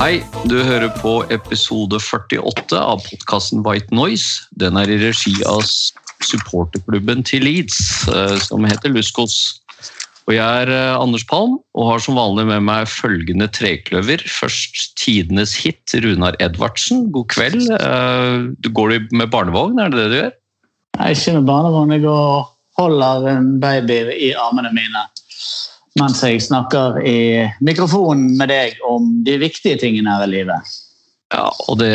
Hei, du hører på episode 48 av podkasten White Noise. Den er i regi av supporterklubben til Leeds, eh, som heter Luskos. Og jeg er eh, Anders Palm og har som vanlig med meg følgende trekløver. Først tidenes hit, Runar Edvardsen. God kveld. Eh, Du går med barnevogn, er det det du gjør? Er ikke med barnevogn. Jeg går og holder en baby i armene mine mens jeg snakker i mikrofonen med deg om de viktige tingene her i livet. Ja, og det,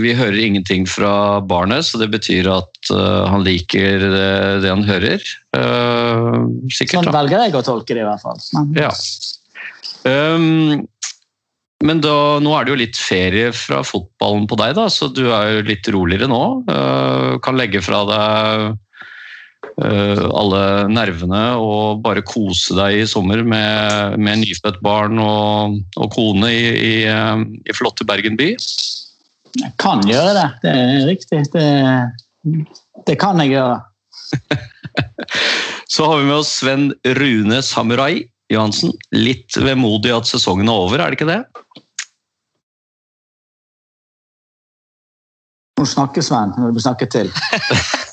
Vi hører ingenting fra barnet, så det betyr at uh, han liker det, det han hører. Uh, sikkert, Sånn velger jeg å tolke det i hvert fall. Men, Ja. Um, men da, nå er det jo litt ferie fra fotballen på deg, da, så du er jo litt roligere nå. Uh, kan legge fra deg alle nervene og bare kose deg i sommer med, med nyfødt barn og, og kone i, i, um, i flotte Bergen by. jeg kan gjøre det. Det er riktig. Det, det kan jeg gjøre. Så har vi med oss Sven Rune Samurai Johansen. Litt vemodig at sesongen er over, er det ikke det? Nå snakker Sven når du snakker til.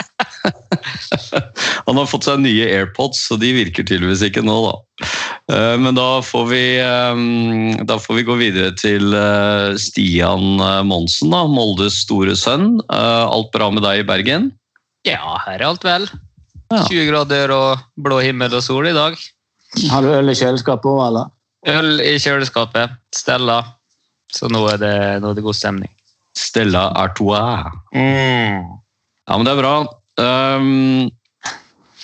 Han har fått seg nye AirPods, så de virker tydeligvis ikke nå, da. Eh, Men da får vi, eh, da får vi gå videre til eh, Stian Monsen, da, Moldes store sønn. Eh, Alt bra med deg i Bergen? Ja, her er alt vel. 20 grader og blå himmel og sol i dag. Har du øl i kjøleskapet òg, eller? Øl i kjøleskapet. Stella. Så nå er det, nå er det god stemning. Stella Artois. Mm. Ja, men det er bra. Um,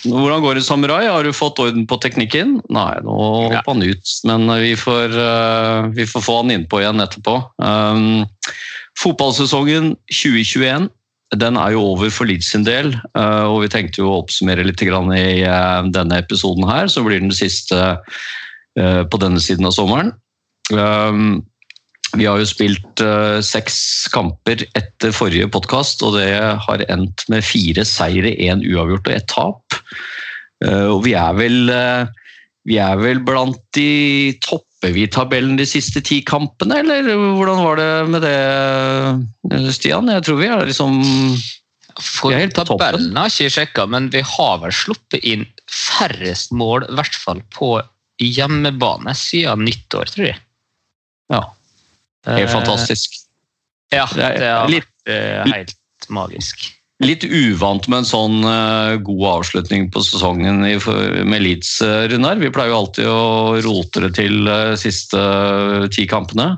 hvordan går det, Samurai? Har du fått orden på teknikken? Nei, nå Ja. hopper han ut, men vi får, uh, vi får få han innpå igjen etterpå. Um, fotballsesongen 2021 den er jo over for Leeds sin del, uh, og vi tenkte jo å oppsummere litt grann i uh, denne episoden her, som blir den siste på denne siden av sommeren. Um, vi har jo spilt uh, seks kamper etter forrige podkast, og det har endt med fire seire, én uavgjort og ett tap. Uh, og vi er vel uh, vi er vel blant de Topper vi tabellen de siste ti kampene, eller hvordan var det med det, Stian? Jeg tror vi er liksom For Vi er helt tabellen har ikke sjekka, men vi har vel sluppet inn færrest mål, i hvert fall på hjemmebane, siden nyttår, tror jeg. Ja, helt Eh, fantastisk. Ja, Det er litt- eh, helt magisk. Litt uvant med en sånn eh, god avslutning på sesongen i, med Leeds, Runar. Vi pleier jo alltid å rote det til uh, siste ti kampene.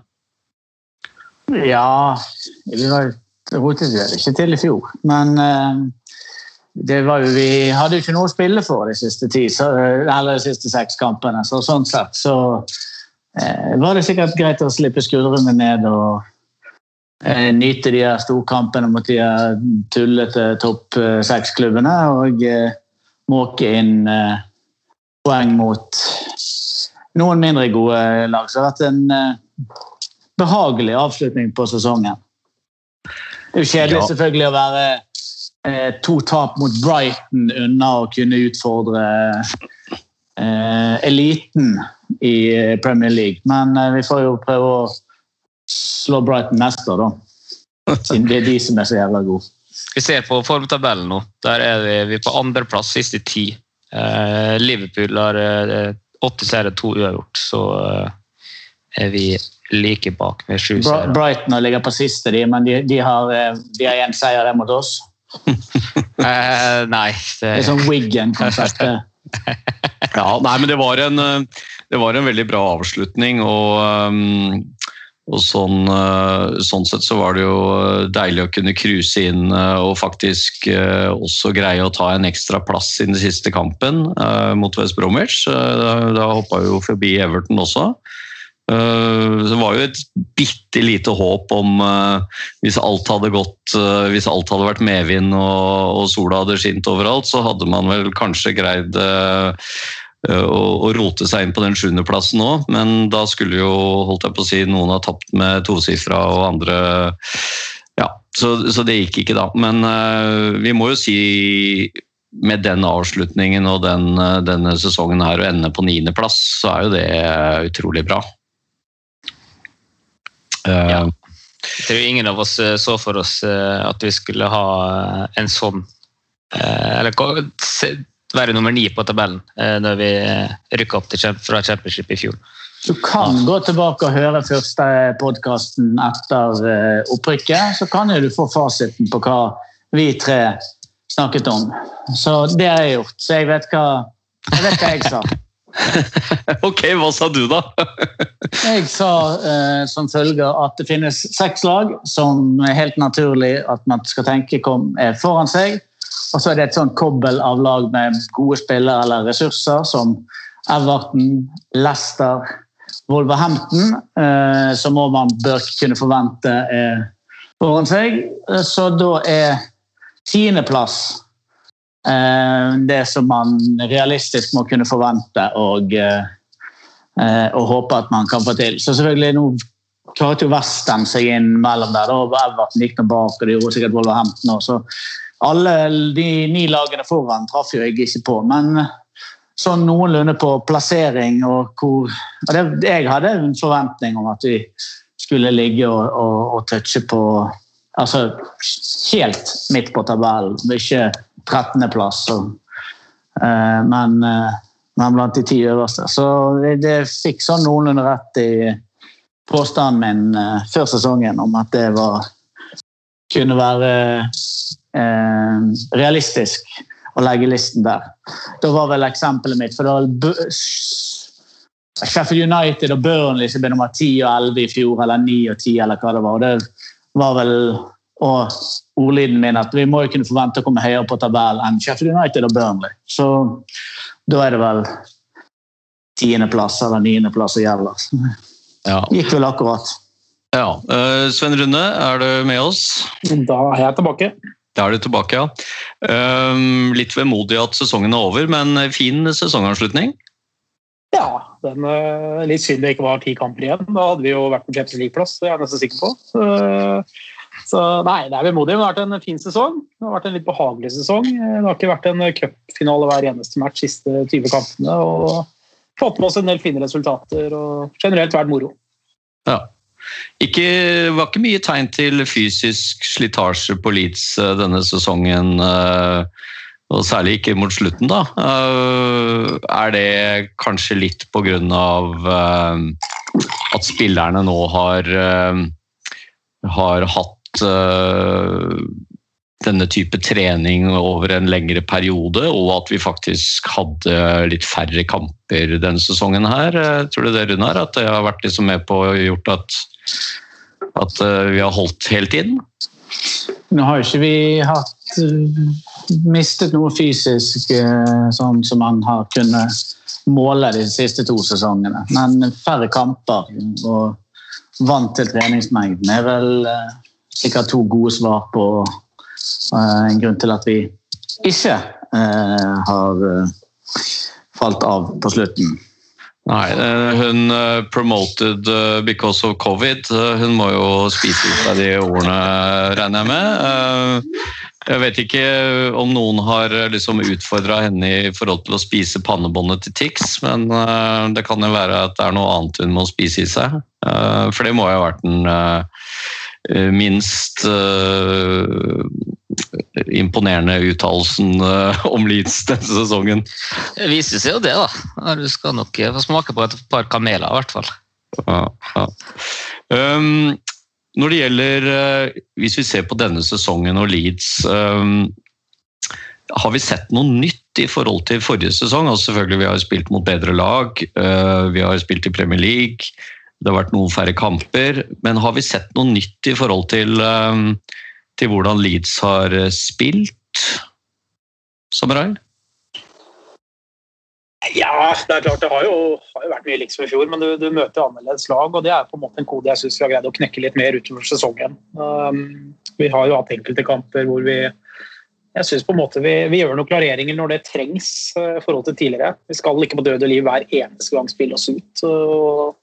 Ja Vi rotet det ikke til i fjor, men det var jo, vi hadde jo ikke noe å spille for de siste ti, så, eller de siste seks kampene. Så sånn sett så var det sikkert greit å slippe skuldrene ned og eh, nyte de her storkampene mot de her tullete topp eh, seks-klubbene og eh, måke inn eh, poeng mot noen mindre gode lag. Så det har vært en eh, behagelig avslutning på sesongen. Det er jo kjedelig Ja. selvfølgelig å være eh, to tap mot Brighton unna å kunne utfordre eh, eliten i eh, Premier League. Men eh, vi får jo prøve å slå Brighton neste år, da. Siden det er de som er så jævla gode. Vi ser på formtabellen nå. Der er vi, vi er på andreplass siste ti. Eh, Liverpool har eh, åtte seire, to uavgjort. Så er vi like bak med sju seire. Brighton ligger på siste, de, men de, de har én seier der mot oss. Eh, nei, Det er sånn Wiggen-konsept. Ja, nei, men det var en, eh, det var en veldig bra avslutning, og, um, og sånn, eh, sånn sett så var det jo eh, deilig å kunne cruise inn eh, og faktisk eh, også greie å ta en ekstra plass i den siste kampen eh, mot West Bromwich. Eh, Da, hoppa jo forbi Everton også. Eh, Det var jo et bitte lite håp om eh, hvis alt hadde gått eh, Hvis alt hadde vært medvind og, sola hadde skint overalt, så hadde man vel kanskje greid å, rote seg inn på den sjuendeplassen nå, men da skulle jo holdt jeg på å si, noen ha tapt med tosifra og andre Ja, så, så det gikk ikke da. Men vi må jo si med den avslutningen og den, denne sesongen her å ende på niendeplass, så er jo det utrolig bra. Eh, Ja. Jeg tror ingen av oss eh, så for oss eh, at vi skulle ha eh, en sånn eh, Eller være nummer ni på tabellen når vi rykka opp til, fra Championship i fjor. Du kan gå tilbake og høre første podkasten etter opprykket. Så kan jo du få fasiten på hva vi tre snakket om. Så det har jeg gjort. Så jeg vet hva jeg, vet hva jeg sa. Ok, hva sa du da? Jeg sa eh, som følger at det finnes seks lag som er helt naturlig at man skal tenke kom er foran seg. Og så er det et sånn kobbel av lag med gode spillere eller ressurser som Everton, Leicester, Wolverhampton, eh, som òg man bør kunne forvente er foran seg. Eh, Så da er tiendeplass eh, det som man realistisk må kunne forvente og eh, eh, og håpe at man kan få til. Så selvfølgelig nå klarte jo Western seg inn mellom der. og Everton gikk nå bak, og det gjorde sikkert Wolverhampton også. Så alle de ni lagene foran traff jo jeg ikke på, men sånn noenlunde på plassering og hvor og det, Jeg hadde en forventning om at vi skulle ligge og, og, og touche på Altså helt midt på tabellen, ikke 13.-plass. Eh, men eh, men blant de ti øverste. Så det, fikk sånn noenlunde rett i påstanden min eh, før sesongen om at det var kunne være eh, realistisk å legge listen der. Da var vel eksempelet mitt for det var Sheffield United og Burnley som ble nummer 10 og 11 i fjor, eller 9 og 10, eller hva det var. Det var vel og ordlyden min at vi må jo kunne forvente å komme høyere på tabellen enn Sheffield United og Burnley. Så da er det vel tiendeplass eller niendeplass som gjelder. Ja. Gikk vel akkurat. ja. Eh, Sven Rune, er du med oss? Da er jeg tilbake. Da er du tilbake, ja. Um, litt vemodig at sesongen er over, men fin sesongavslutning. Ja, den, eh, litt synd det ikke var ti kamper igjen. Da hadde vi jo vært på Champions League-plass, det er jeg nesten sikker på. Eh, Så nei, det er vemodig. men Det har vært en fin sesong. Det har vært en litt behagelig sesong. Det har ikke vært en cupfinale hver eneste match siste 20 kampene. og Fått med oss en del fine resultater og generelt vært moro. Ja. Ikke, var ikke mye tegn til fysisk slitasje på Leeds eh, denne sesongen, eh, og særlig ikke mot slutten. da. Eh, Er det kanskje litt på grunn av at spillerne nå har, eh, har hatt eh, denne type trening over en lengre periode, og at vi faktisk hadde litt færre kamper denne sesongen her. Eh, Tror du det, Runar? At det har vært liksom med på å gjort at, at eh, vi har holdt hele tiden? Nå har ikke vi hatt mistet noe fysisk sånn som man har kunnet måle de siste to sesongene. Men færre kamper og vant til treningsmengden er vel sikkert to gode svar på uh, en grunn til at vi ikke uh, har uh, falt av på slutten. Nei, eh, hun eh, promoted eh, because of covid. Eh, Hun må jo spise ut av de ordene, regner jeg med. Eh, Jeg vet ikke om noen har eh, liksom utfordra henne i forhold til å spise pannebåndet til Tix, men eh, det kan jo være at det er noe annet hun må spise i seg. Eh, For det må jo ha vært eh, eh, minst eh, imponerende uttalelsen eh, om Leeds denne sesongen. Det viser seg jo det, da. Du skal nok eh, få smake på et par kameler, i hvert fall. Ja, ja. Um, når det gjelder eh, Hvis vi ser på denne sesongen og Leeds um, Har vi sett noe nytt i forhold til forrige sesong? Altså selvfølgelig Vi har spilt mot bedre lag, eh, vi har spilt i Premier League, det har vært noen færre kamper. Men har vi sett noe nytt i forhold til, um, til hvordan Leeds har eh, spilt? Samurai? Ja, det er klart det har jo, har jo vært mye likt som i fjor, men du, du møter annerledes lag, og det er på en måte en kode jeg syns vi har greid å knekke litt mer utover sesongen. Um, vi har jo hatt enkelte kamper hvor vi jeg synes på en måte vi, vi gjør noen klareringer når det trengs uh, i forhold til tidligere. Vi skal ikke på død og liv hver eneste gang spille oss ut. Og,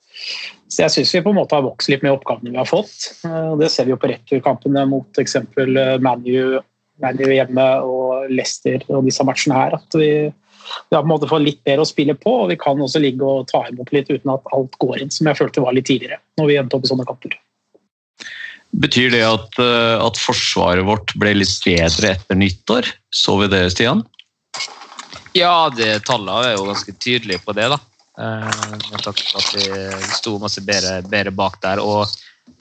så jeg syns vi på en måte har vokst litt med oppgavene vi har fått. Uh, det ser vi jo på returkampene mot eksempel ManU, ManU hjemme og Leicester og disse matchene her. at vi vi har på en måte fått litt bedre å spille på, og vi kan også ligge og ta imot litt uten at alt går inn, som jeg følte var litt tidligere. når vi endte opp i sånne kamper. Betyr det at, eh, at forsvaret vårt ble litt bedre etter nyttår? Så vi det, Stian? Ja, det, tallene er jo ganske tydelige på det. da. Eh, for at vi sto masse bedre, bedre bak der. og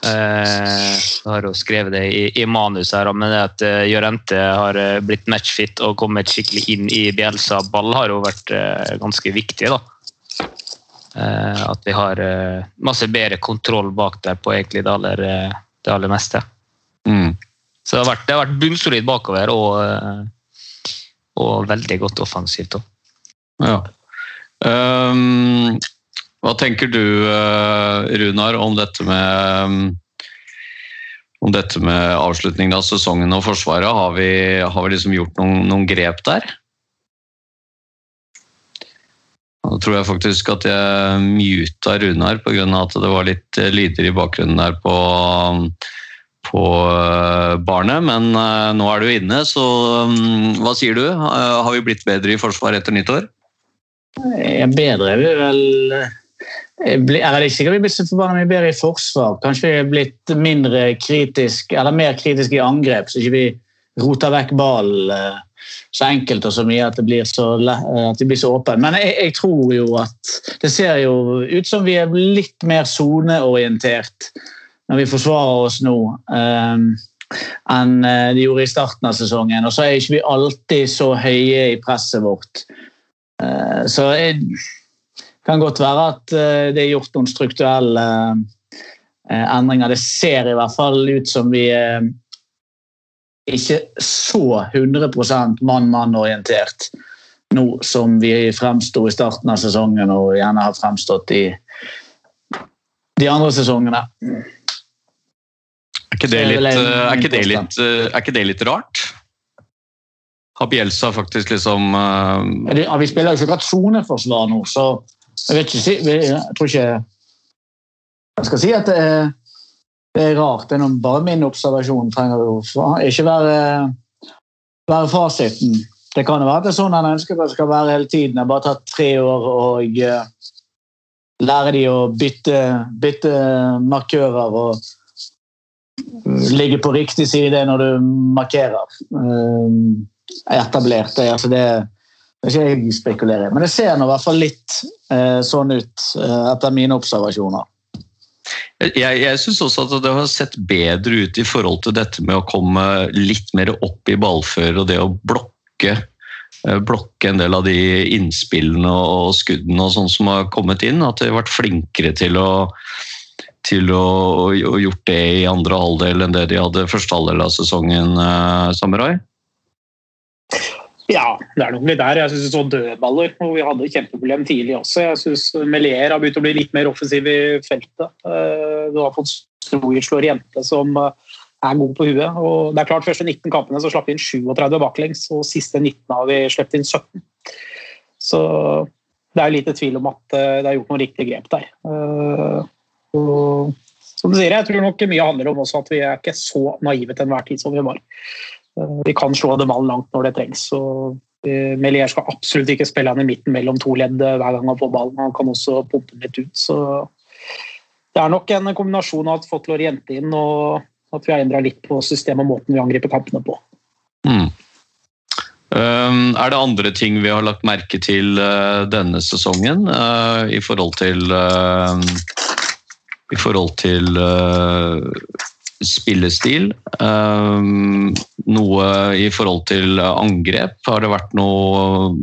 Eh, jeg har jo skrevet det i, i manus her, men det at Jørente Jorente har uh, blitt matchfit og kommet skikkelig inn i Bjelsa ball, har jo vært eh, ganske viktig. da. at vi har masse bedre kontroll bak der på egentlig det aller, det aller meste. Mm. Så det har vært, det har vært bunnsolid bakover og, og veldig godt offensivt. Da. Ja. Um, hva tenker du, Runar, om dette med om dette med avslutningen av sesongen og Forsvaret. Har vi, har vi liksom gjort noen, noen, grep der? Nå tror jeg faktisk at jeg muta Runar pga. at det var litt lyder i bakgrunnen der på, på barnet. Men nå er du inne, så hva sier du? Har vi blitt bedre i forsvar etter nyttår? Bedre er vi vel jeg er ikke sikkert vi blitt så forbanna bedre i forsvar. Kanskje vi er blitt mindre kritisk, eller mer kritisk i angrep, så ikke vi roter vekk ballen eh, så enkelt og så mye at det blir så, eh, at det blir så åpen. Men jeg, jeg, tror jo at det ser jo ut som vi er litt mer soneorientert når vi forsvarer oss nå. Um, enn de gjorde i starten av sesongen. Og så er ikke vi alltid så høye i presset vårt. Uh, så det kan godt være at eh, det er gjort noen strukturelle eh, endringer. Det ser i hvert fall ut som vi ikke så 100% mann-mann-orientert nå som vi fremsto i starten av sesongen og gjerne har fremstått i de andre sesongene. Er ikke det litt, er ikke det litt, er ikke det litt rart? Har Bjelsa faktisk liksom uh... ja, Vi spiller jo ikke akkurat soneforsvar nå, så jeg vet ikke Jeg tror ikke Jeg skal si at det er, det er rart. Det er bare min observasjon. trenger jo ikke være, være fasiten. Det kan jo være at det er sånn han ønsker at det skal være hele tiden. Det har bare tatt tre år å uh, lære de å bytte, bytte markører og ligge på riktig side når du markerer. Uh, etablert det. Altså det det er ikke jeg spekulerer i, men det ser nå i hvert fall litt eh, sånn ut eh, etter mine observasjoner. Jeg, jeg syns også at det har sett bedre ut i forhold til dette med å komme litt mer opp i ballfører og det å blokke, eh, blokke en del av de innspillene og skuddene og sånn som har kommet inn. At de har vært flinkere til å til å, gjort det i andre halvdel enn det de hadde første halvdel av sesongen, eh, Samurai? Ja, det er nok litt der. Jeg syns så dødballer, og vi hadde kjempeproblem tidlig også. Jeg syns Melier har begynt å bli litt mer offensiv i feltet. Eh, du har fått Strojic jente som eh, er god på huet. og det er klart Første 19 kampene så slapp vi inn 37 baklengs, og siste 19 har vi sluppet inn 17. Så det er lite tvil om at eh, det er gjort noen riktige grep der. Og som du sier, jeg tror nok mye handler om også at vi er ikke så naive til enhver tid som vi var. Eh, vi kan slå dem all langt når det trengs. og eh, Melier skal absolutt ikke spille han i midten mellom to ledd eh, hver gang han får ballen. Han kan også pumpe litt ut. så Det er nok en kombinasjon av at Fotlor Loriente inn og at vi har endra litt på systemet og måten vi angriper kampene på. Mm. Um, er det andre ting vi har lagt merke til denne sesongen i forhold til I forhold til spillestil. Um, noe i forhold til angrep. Har det vært noe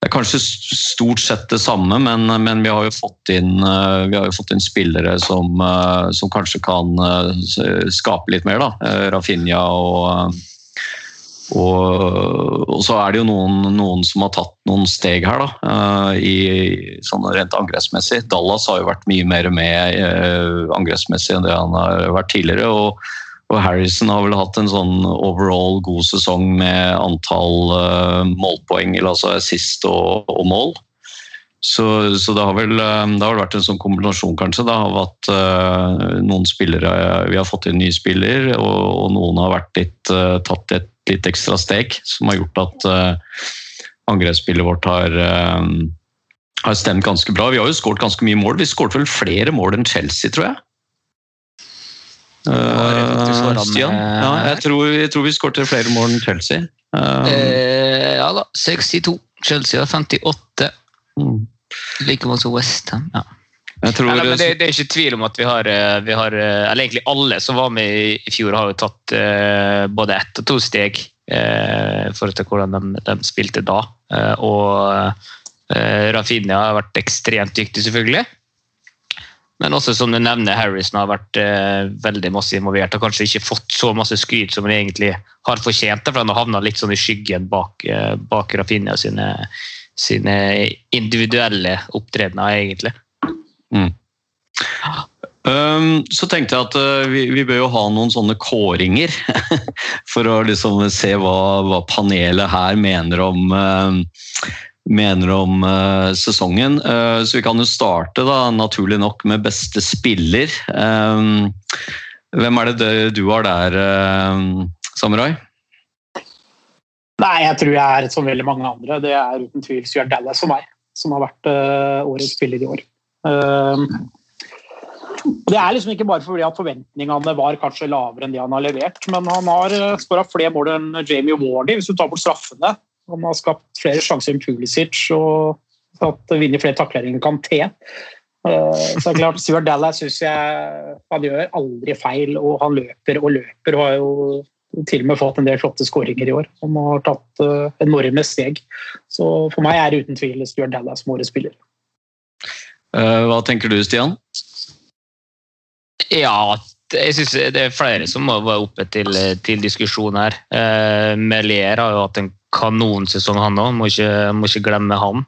Det er kanskje stort sett det samme, men, men vi, har jo fått inn, har jo fått inn spillere som, uh, som kanskje kan uh, skape litt mer. da. Rafinha og, og, og så er det jo noen, noen som har tatt noen steg her, da, eh, i, sånn rent angrepsmessig. Dallas har jo vært mye mer med eh, angrepsmessig enn det han har vært tidligere. og og Harrison har vel hatt en sånn overall god sesong med antall uh, målpoeng, eller altså assist og, og mål. Så, så det, har vel, det, har vært en sånn kombinasjon kanskje da, av at uh, noen spillere Vi har fått inn nye spiller, og, og noen har litt, uh, tatt et litt ekstra steg, som har gjort at uh, angrepsspillet vårt har, har stemt ganske bra. Vi har jo skåret ganske mye mål. Vi skåret vel flere mål enn Chelsea, tror jeg. Uh, Stian? Ja, jeg tror, jeg tror vi skåret flere mål enn Chelsea. Uh, ja da, 62. Chelsea har 58. Mm. Like mange som Westham. Ja. Tror, Nei, det, det, er ikke tvil om at vi har, vi har, Eller egentlig alle som var med i fjor, har jo tatt uh, både ett og to steg uh, i forhold til hvordan de, de spilte da. Uh, og Rafinha har vært ekstremt dyktig, selvfølgelig. Men også som du nevner, Harrison har vært eh, veldig masse involvert Har kanskje ikke fått så masse skryt som han egentlig har fortjent. for Han har havna litt sånn i skyggen bak, eh, bak Rafinha sine, sine, individuelle opptredener, egentlig. Um, så tenkte jeg at uh, vi, vi, bør jo ha noen sånne kåringer. for å liksom se hva, hva panelet her mener om uh, mener om uh, sesongen. Uh, så vi kan jo starte da, naturlig nok med beste spiller. Um, hvem er det du har der, Samurai? Nei, jeg tror jeg er som veldig mange andre. Det er uten tvil Stuart Dallas for meg, som har vært årets spiller i år. Um, det er liksom ikke bare fordi at forventningene var kanskje lavere enn de han har levert, men han har skåra flere mål enn Jamie Wardy, hvis du tar bort straffene. Han har skapt flere sjanser enn Pulisic og vunnet flere takleringer enn Kanté. Eh, så det er klart, Stuart Dallas syns jeg han gjør aldri feil, og han løper og løper. og har jo til og med fått en del flotte skåringer i år. Han har tatt uh, enorme steg. Så for meg er det uten tvil Stuart Dallas som årets spiller. Uh, hva tenker du, Stian? Ja, jeg syns det er flere som må være oppe til, til diskusjon her. Eh, Melier har jo hatt en kanonsesong, han òg. Må, må, ikke glemme han.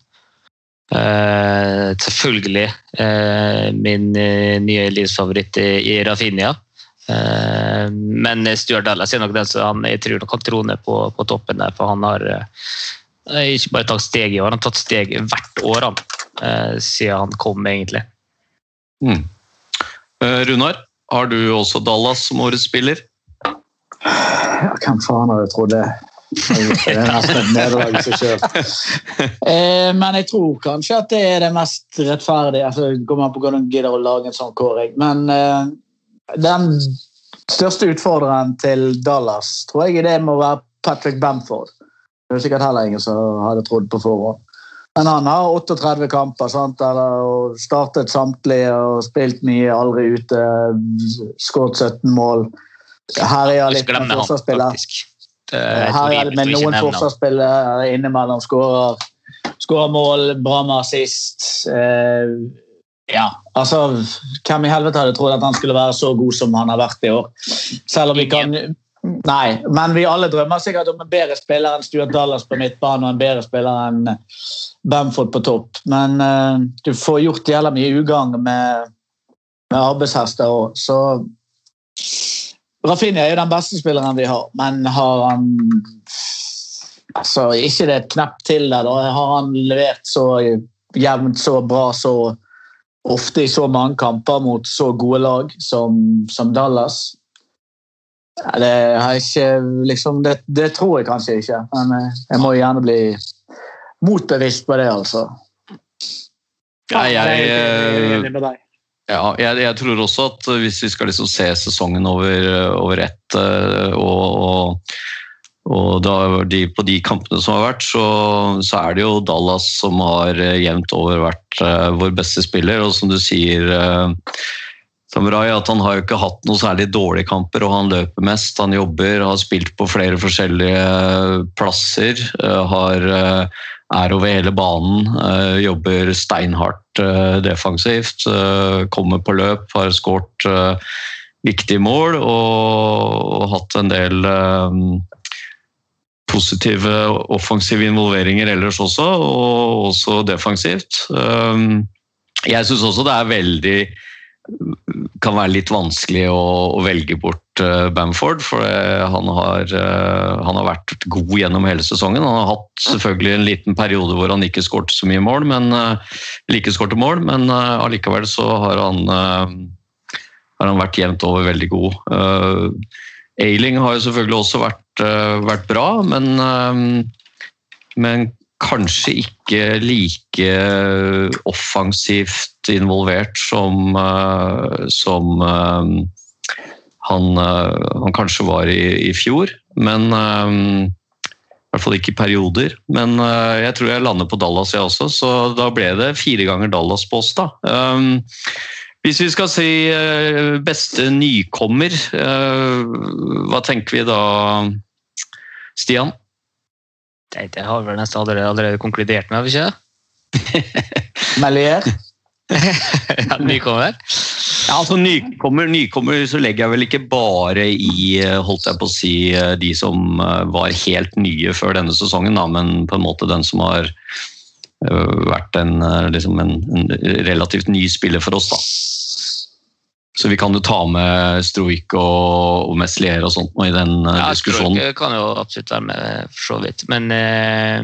Eh, selvfølgelig eh, min uh, nye livsfavoritt i, i Rafinha. men Stuart Dallas er nok den som han, jeg tror kan troner på, på, toppen der. For han har ikke bare tatt steg i år, han har tatt steg hvert år han, siden han kom, egentlig. Mm. Runar, har du også Dallas som årets spiller? Ja, hvem faen hadde trodd det? Det er nesten et nederlag i seg sjøl. Eh, men jeg tror kanskje at det er det mest rettferdige. Altså, går man på hvordan gidder å lage en sånn kåring. Men eh, den største utfordreren til Dallas tror jeg det må være Patrick Bamford. Det er sikkert heller ingen som hadde trodd på forhånd. Men han har 38 kamper sant? Og startet samtlige og spilt mye, aldri ute. Skåret 17 mål. Her er litt med forsvarsspiller. Her er det med noen forsvarsspillere innimellom skårer, skårer mål, bra med assist. Eh, ja, altså Hvem i helvete hadde trodd at han skulle være så god som han har vært i år? Selv om vi kan Nei, men vi alle drømmer sikkert om en bedre spiller enn Stuart Dallas på midtbanen og en bedre spiller enn Bamford på topp. Men uh, du får gjort jævla mye ugagn med, med arbeidshester òg, så Rafinha er jo den beste spilleren vi har, men har han altså, Ikke det et knepp til der. Da har han levert så jevnt, så bra, så ofte i så mange kamper mot så gode lag som, som Dallas. Det, ikke, liksom, det, det, tror jeg kanskje ikke, men eh, jeg må gjerne bli motbevisst på det, altså. Ja, jeg, jeg, jeg er enig med deg. Ja, jeg, jeg, tror også at hvis vi skal liksom se sesongen over, over ett og, og, og, da, de, på de kampene som har vært, så, så, er det jo Dallas som har eh, jevnt over vært vår beste spiller. Og som du sier, Samurai, at han har jo ikke hatt noen særlig dårlige kamper, og han løper mest. Han jobber, har spilt på flere forskjellige plasser. Uh, har er over hele banen, eh, jobber steinhardt eh, defensivt, eh, kommer på løp, har skåret viktige mål og, hatt en del positive offensive involveringer ellers også, og også defensivt. Jeg syns også det er veldig kan være litt vanskelig å, å velge bort uh, Bamford, for han, har, uh, han har vært god gjennom hele sesongen. Han har hatt selvfølgelig en liten periode hvor han ikke skårte så mye mål, men uh, like skårte mål, men allikevel så har han, har han vært jevnt over veldig god. Ailing har jo selvfølgelig også vært, vært bra, men, men kanskje ikke like offensivt involvert som, eh, som eh, han, eh, han, kanskje var i, i fjor. Men i hvert fall ikke i perioder. Men jeg tror jeg lander på Dallas, jeg også, så da ble det fire ganger Dallas på oss, da. Hvis vi skal si beste nykommer, hva tenker vi da, Stian? Det, det har vel nesten allerede, allerede konkludert med, har vi ikke? Melier? ja, nykommer? Ja, altså nykommer, nykommer så legger jeg vel ikke bare i holdt jeg på å si, de som eh, var helt nye før denne sesongen, da, men på en måte den som har eh, vært en, eh, liksom en, en relativt ny spiller for oss. da. Så vi kan jo ta med Stroik og, og Meslier og sånt nå i den ja, diskusjonen. Stroik kan jo absolutt være med, for så vidt. Men eh,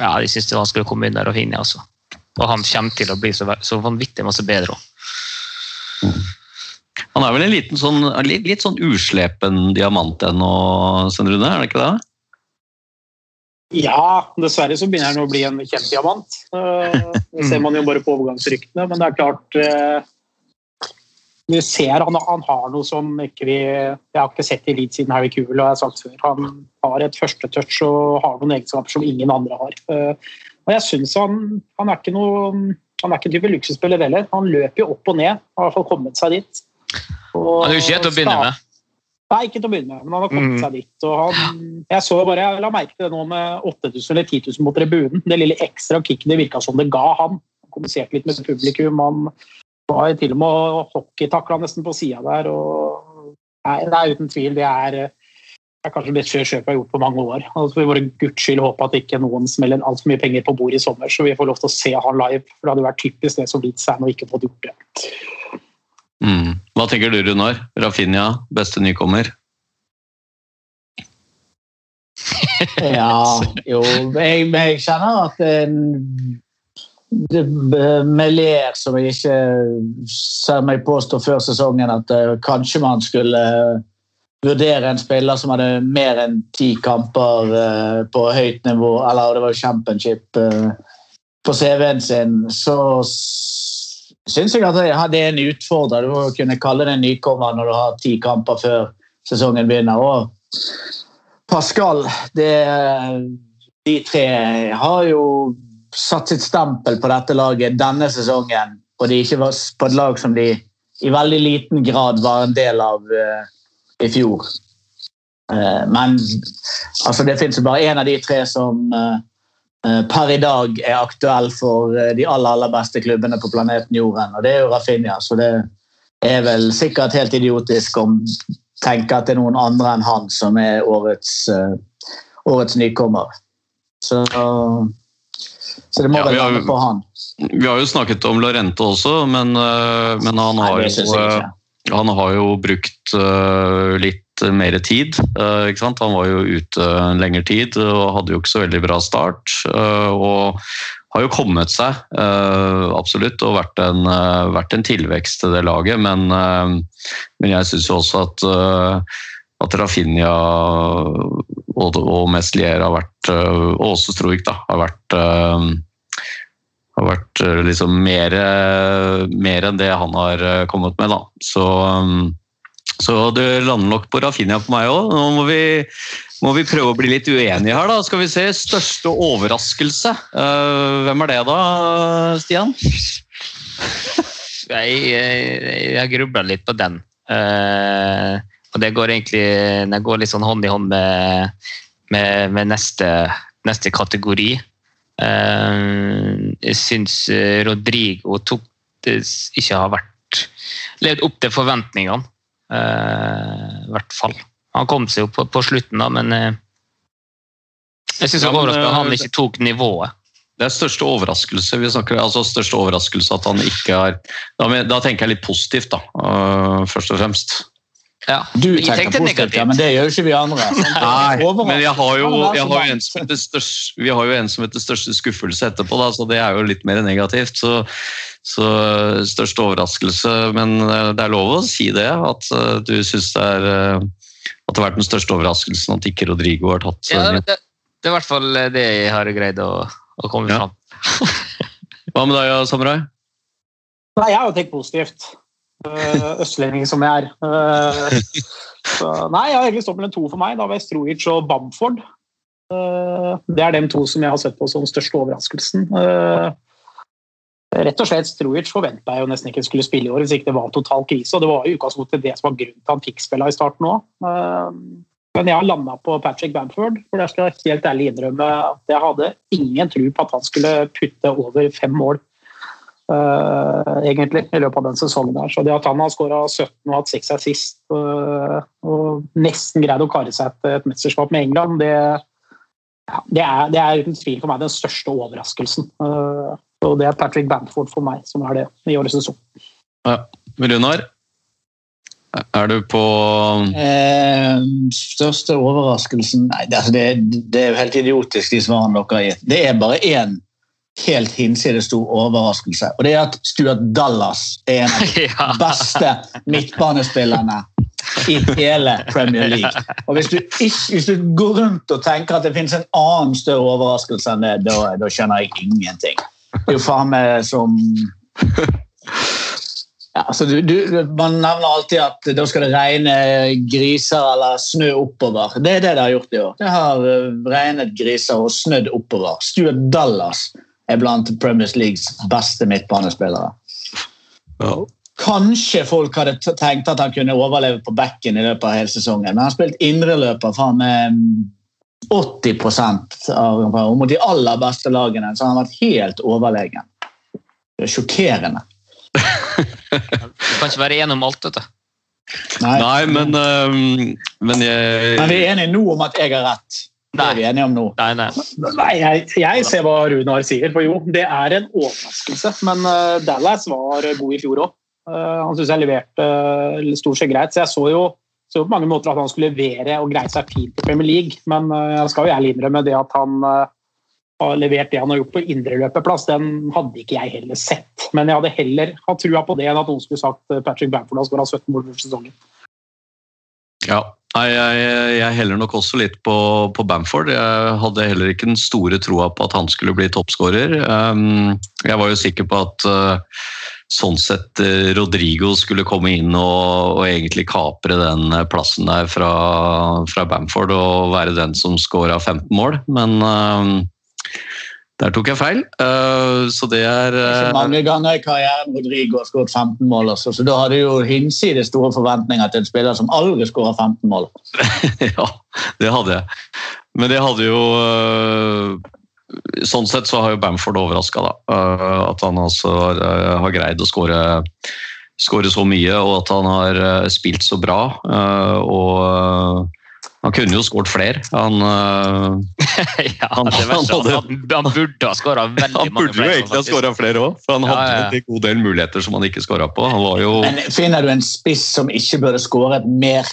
ja, de syns det er vanskelig å komme inn der og finne, altså. Og han kommer til å bli så, så vanvittig masse bedre òg. Han er vel en liten sånn, litt, litt sånn uslepen diamant ennå, Svein Rune? Er det ikke det? Ja, dessverre så begynner han å bli en kjent diamant. Det ser man jo bare på overgangsryktene. Men det er klart vi ser han, han, har noe som ikke vi Jeg har ikke sett i Leeds siden Harry Kuhl, og jeg har sagt før. Han har et førstetouch og har noen egenskaper som ingen andre har. Og jeg synes han, han er ikke noe han er ikke en type luksusspiller heller. Han løper jo opp og ned. Har i hvert fall kommet seg dit. Og han er jo ikke til å begynne med. Nei, ikke til å begynne med, men han har kommet mm. seg dit. og han, Jeg så bare, jeg la merke til det nå med 8000 eller 10 000 mot tribunen. Det lille ekstra kicket det virka som det ga han. Han kommuniserte litt med publikum. Han var til og med hockeytakla nesten på sida der. Og, nei, det er uten tvil det er, det er kanskje det beste kjøpet jeg har gjort på mange år. Altså, vi bare guds skyld håpe at ikke noen smeller altfor mye penger på bordet i sommer, så vi får lov til å se han live. For det hadde vært typisk det som Leeds er nå, ikke fått gjort det. Mm. Hva tenker du, Runar? Rafinha, beste nykommer? ja, jo jeg, jeg kjenner at Melier, som jeg ikke ser meg påstå før sesongen at uh, kanskje man skulle uh, vurdere en spiller som hadde mer enn ti kamper uh, på høyt nivå, eller det var championship på CV-en sin, så syns jeg at det er en utfordrer. Du må kunne kalle det en nykommer når du har ti kamper før sesongen begynner. Og Pascal, det, de tre har jo satt sitt stempel på dette laget denne sesongen, og de ikke var på et lag som de i veldig liten grad var en del av uh, i fjor. Uh, men altså, det fins bare én av de tre som uh, per i dag er aktuell for de aller, aller beste klubbene på planeten Jorden, og det er jo Rafinha. Så det er vel sikkert helt idiotisk å tenke at det er noen andre enn han som er årets, årets nykommer. Så så det må ja, vel lande på han. Vi har jo snakket om Lorente også, men, eh, men han, har Nei, jo, eh, han har jo brukt uh, litt mer tid. Uh, han var jo ute en lengre tid og hadde jo ikke så veldig bra start. Uh, og har jo kommet seg, absolutt, og vært en, vært en, tilvekst til det laget. Men, men jeg syns jo også at at Rafinha og, og Meslier har vært, og også Stroik, da, har vært har vært øh, liksom mer, mer, enn det han har kommet med. Da. Så, så det lander nok på Rafinha på meg òg. Nå må vi, må vi, prøve å bli litt uenige her, da. Skal vi se. Største overraskelse. Hvem er det da, Stian? jeg jeg, jeg grubla litt på den. Og det går egentlig det går litt sånn hånd i hånd med, med, med neste, neste, kategori. Uh, syns eh, Rodrigo tok det ikke har vært levd opp til forventningene. Uh, I hvert fall. Han kom seg jo på, på slutten, da, men eh, jeg syns Ja, at han eh, ikke tok nivået. Det er største overraskelse vi snakker altså største overraskelse at han ikke har Da, da tenker jeg litt positivt, da, først og fremst. Ja. Du Jeg tenker tenkte positivt, negativt. ja, men det gjør jo ikke vi andre. Nei, men jeg har jo, jeg har jo en som heter største, vi har jo en som heter største skuffelse etterpå, da, så det er jo litt mer negativt. Så, så største overraskelse, men øh, det er lov å si det, at øh, du syns det er øh, at det har vært den største overraskelsen at ikke Rodrigo har tatt Ja, øh, det, det er i hvert fall det jeg har greid å, å komme Ja. fram Hva med deg, Samurai? Nei, jeg har jo tenkt positivt. Uh, østlending som jeg er. Eh, så, nei, jeg har egentlig stått mellom to for meg. Da var Strojic og Bamford. Eh, det er de to som jeg har sett på som største overraskelsen. Eh, rett og slett Strojic forventa jeg jo nesten ikke skulle spille i år hvis ikke det var total krise. og Det var jo utgangspunktet det som var grunnen til han fikk spille i starten òg. Men jeg har landa på Patrick Bamford, for der skal jeg helt ærlig innrømme at jeg hadde ingen tro på at han skulle putte over fem mål eh, egentlig, i løpet av den sesongen. her. Så det at han har skåra 17 og hatt 6 assist eh, og nesten greid å kare seg til et mesterskap med England, det, ja, det, er, det er uten tvil for meg den største overraskelsen. Eh, og det er Patrick Bamford for meg som er det i årets sesong. Runar? Er du på Eh, største overraskelsen Nei, det, altså det, det er jo helt idiotisk, de svarene dere har gitt. Det er bare én helt hinsides stor overraskelse, og det er at Stuart Dallas er en av de beste midtbanespillerne i hele Premier League. Og hvis du, ikke, hvis du går rundt og tenker at det finnes en annen større overraskelse enn det, da, da skjønner jeg ingenting. Det er jo faen meg som ja, altså du, du, Man nevner alltid at da skal det regne griser eller snø oppover. Det er det det har gjort i år. Det har eh, regnet griser og snødd oppover. Stuart Dallas er blant Premier Leagues beste midtbanespillere. Kanskje folk hadde tenkt at han kunne overleve på bekken i løpet av hele sesongen, men han har spilt indreløper fra med mm, 80 av mot de aller beste lagene, så han har vært helt overlegen. Det er sjokkerende. Du kan ikke være enig om alt dette. Nei. Nei, men, um, men jeg Men vi er enige nå om at jeg har rett. Det er vi enige om nå. Nei, nei. Nei, jeg, jeg ser hva Runar sier. For jo, det er en overraskelse. Men eh, Dallas var god i fjor òg. han syns jeg leverte eh, stort sett greit. Så jeg så jo, så på mange måter at han skulle levere og greie seg fint i Premier League. Men eh, jeg skal jo ærlig innrømme det at han eh, har levert det han har gjort på indreløperplass, den hadde ikke jeg heller sett. Men jeg hadde heller hatt trua på det enn at noen skulle sagt eh, Patrick Bamford har skåra 17 mål for sesongen. Ja. Nei, jeg, jeg heller nok også litt på, på Bamford. Jeg hadde heller ikke den store troa på at han skulle bli toppskårer. Um, jeg var jo sikker på at uh, sånn sett uh, Rodrigo skulle komme inn og, og egentlig kapre den uh, plassen der fra, fra Bamford og være den som skåra 15 mål, men um, der tok jeg feil. Uh, så det er Ikke mange ganger i karrieren Rodrigo har skåret 15 mål, også, så da hadde du jo hinsides store forventninger til en spiller som aldri skårer 15 mål. Ja, det hadde jeg. Men det hadde jo øh, Sånn sett så har jo Bamford overraska, da. At han altså har, har greid å skåre skåre så mye, og at han har spilt så bra. Og han kunne jo skåret flere. Han, uh, ja, Han- verste, han hadde- han, burde ha skåra veldig han burde jo egentlig ha skåra flere òg, for han Ja, hadde ja. en god del muligheter som han ikke skåra på. Han var jo Men finner du en spiss som ikke burde skåret mer?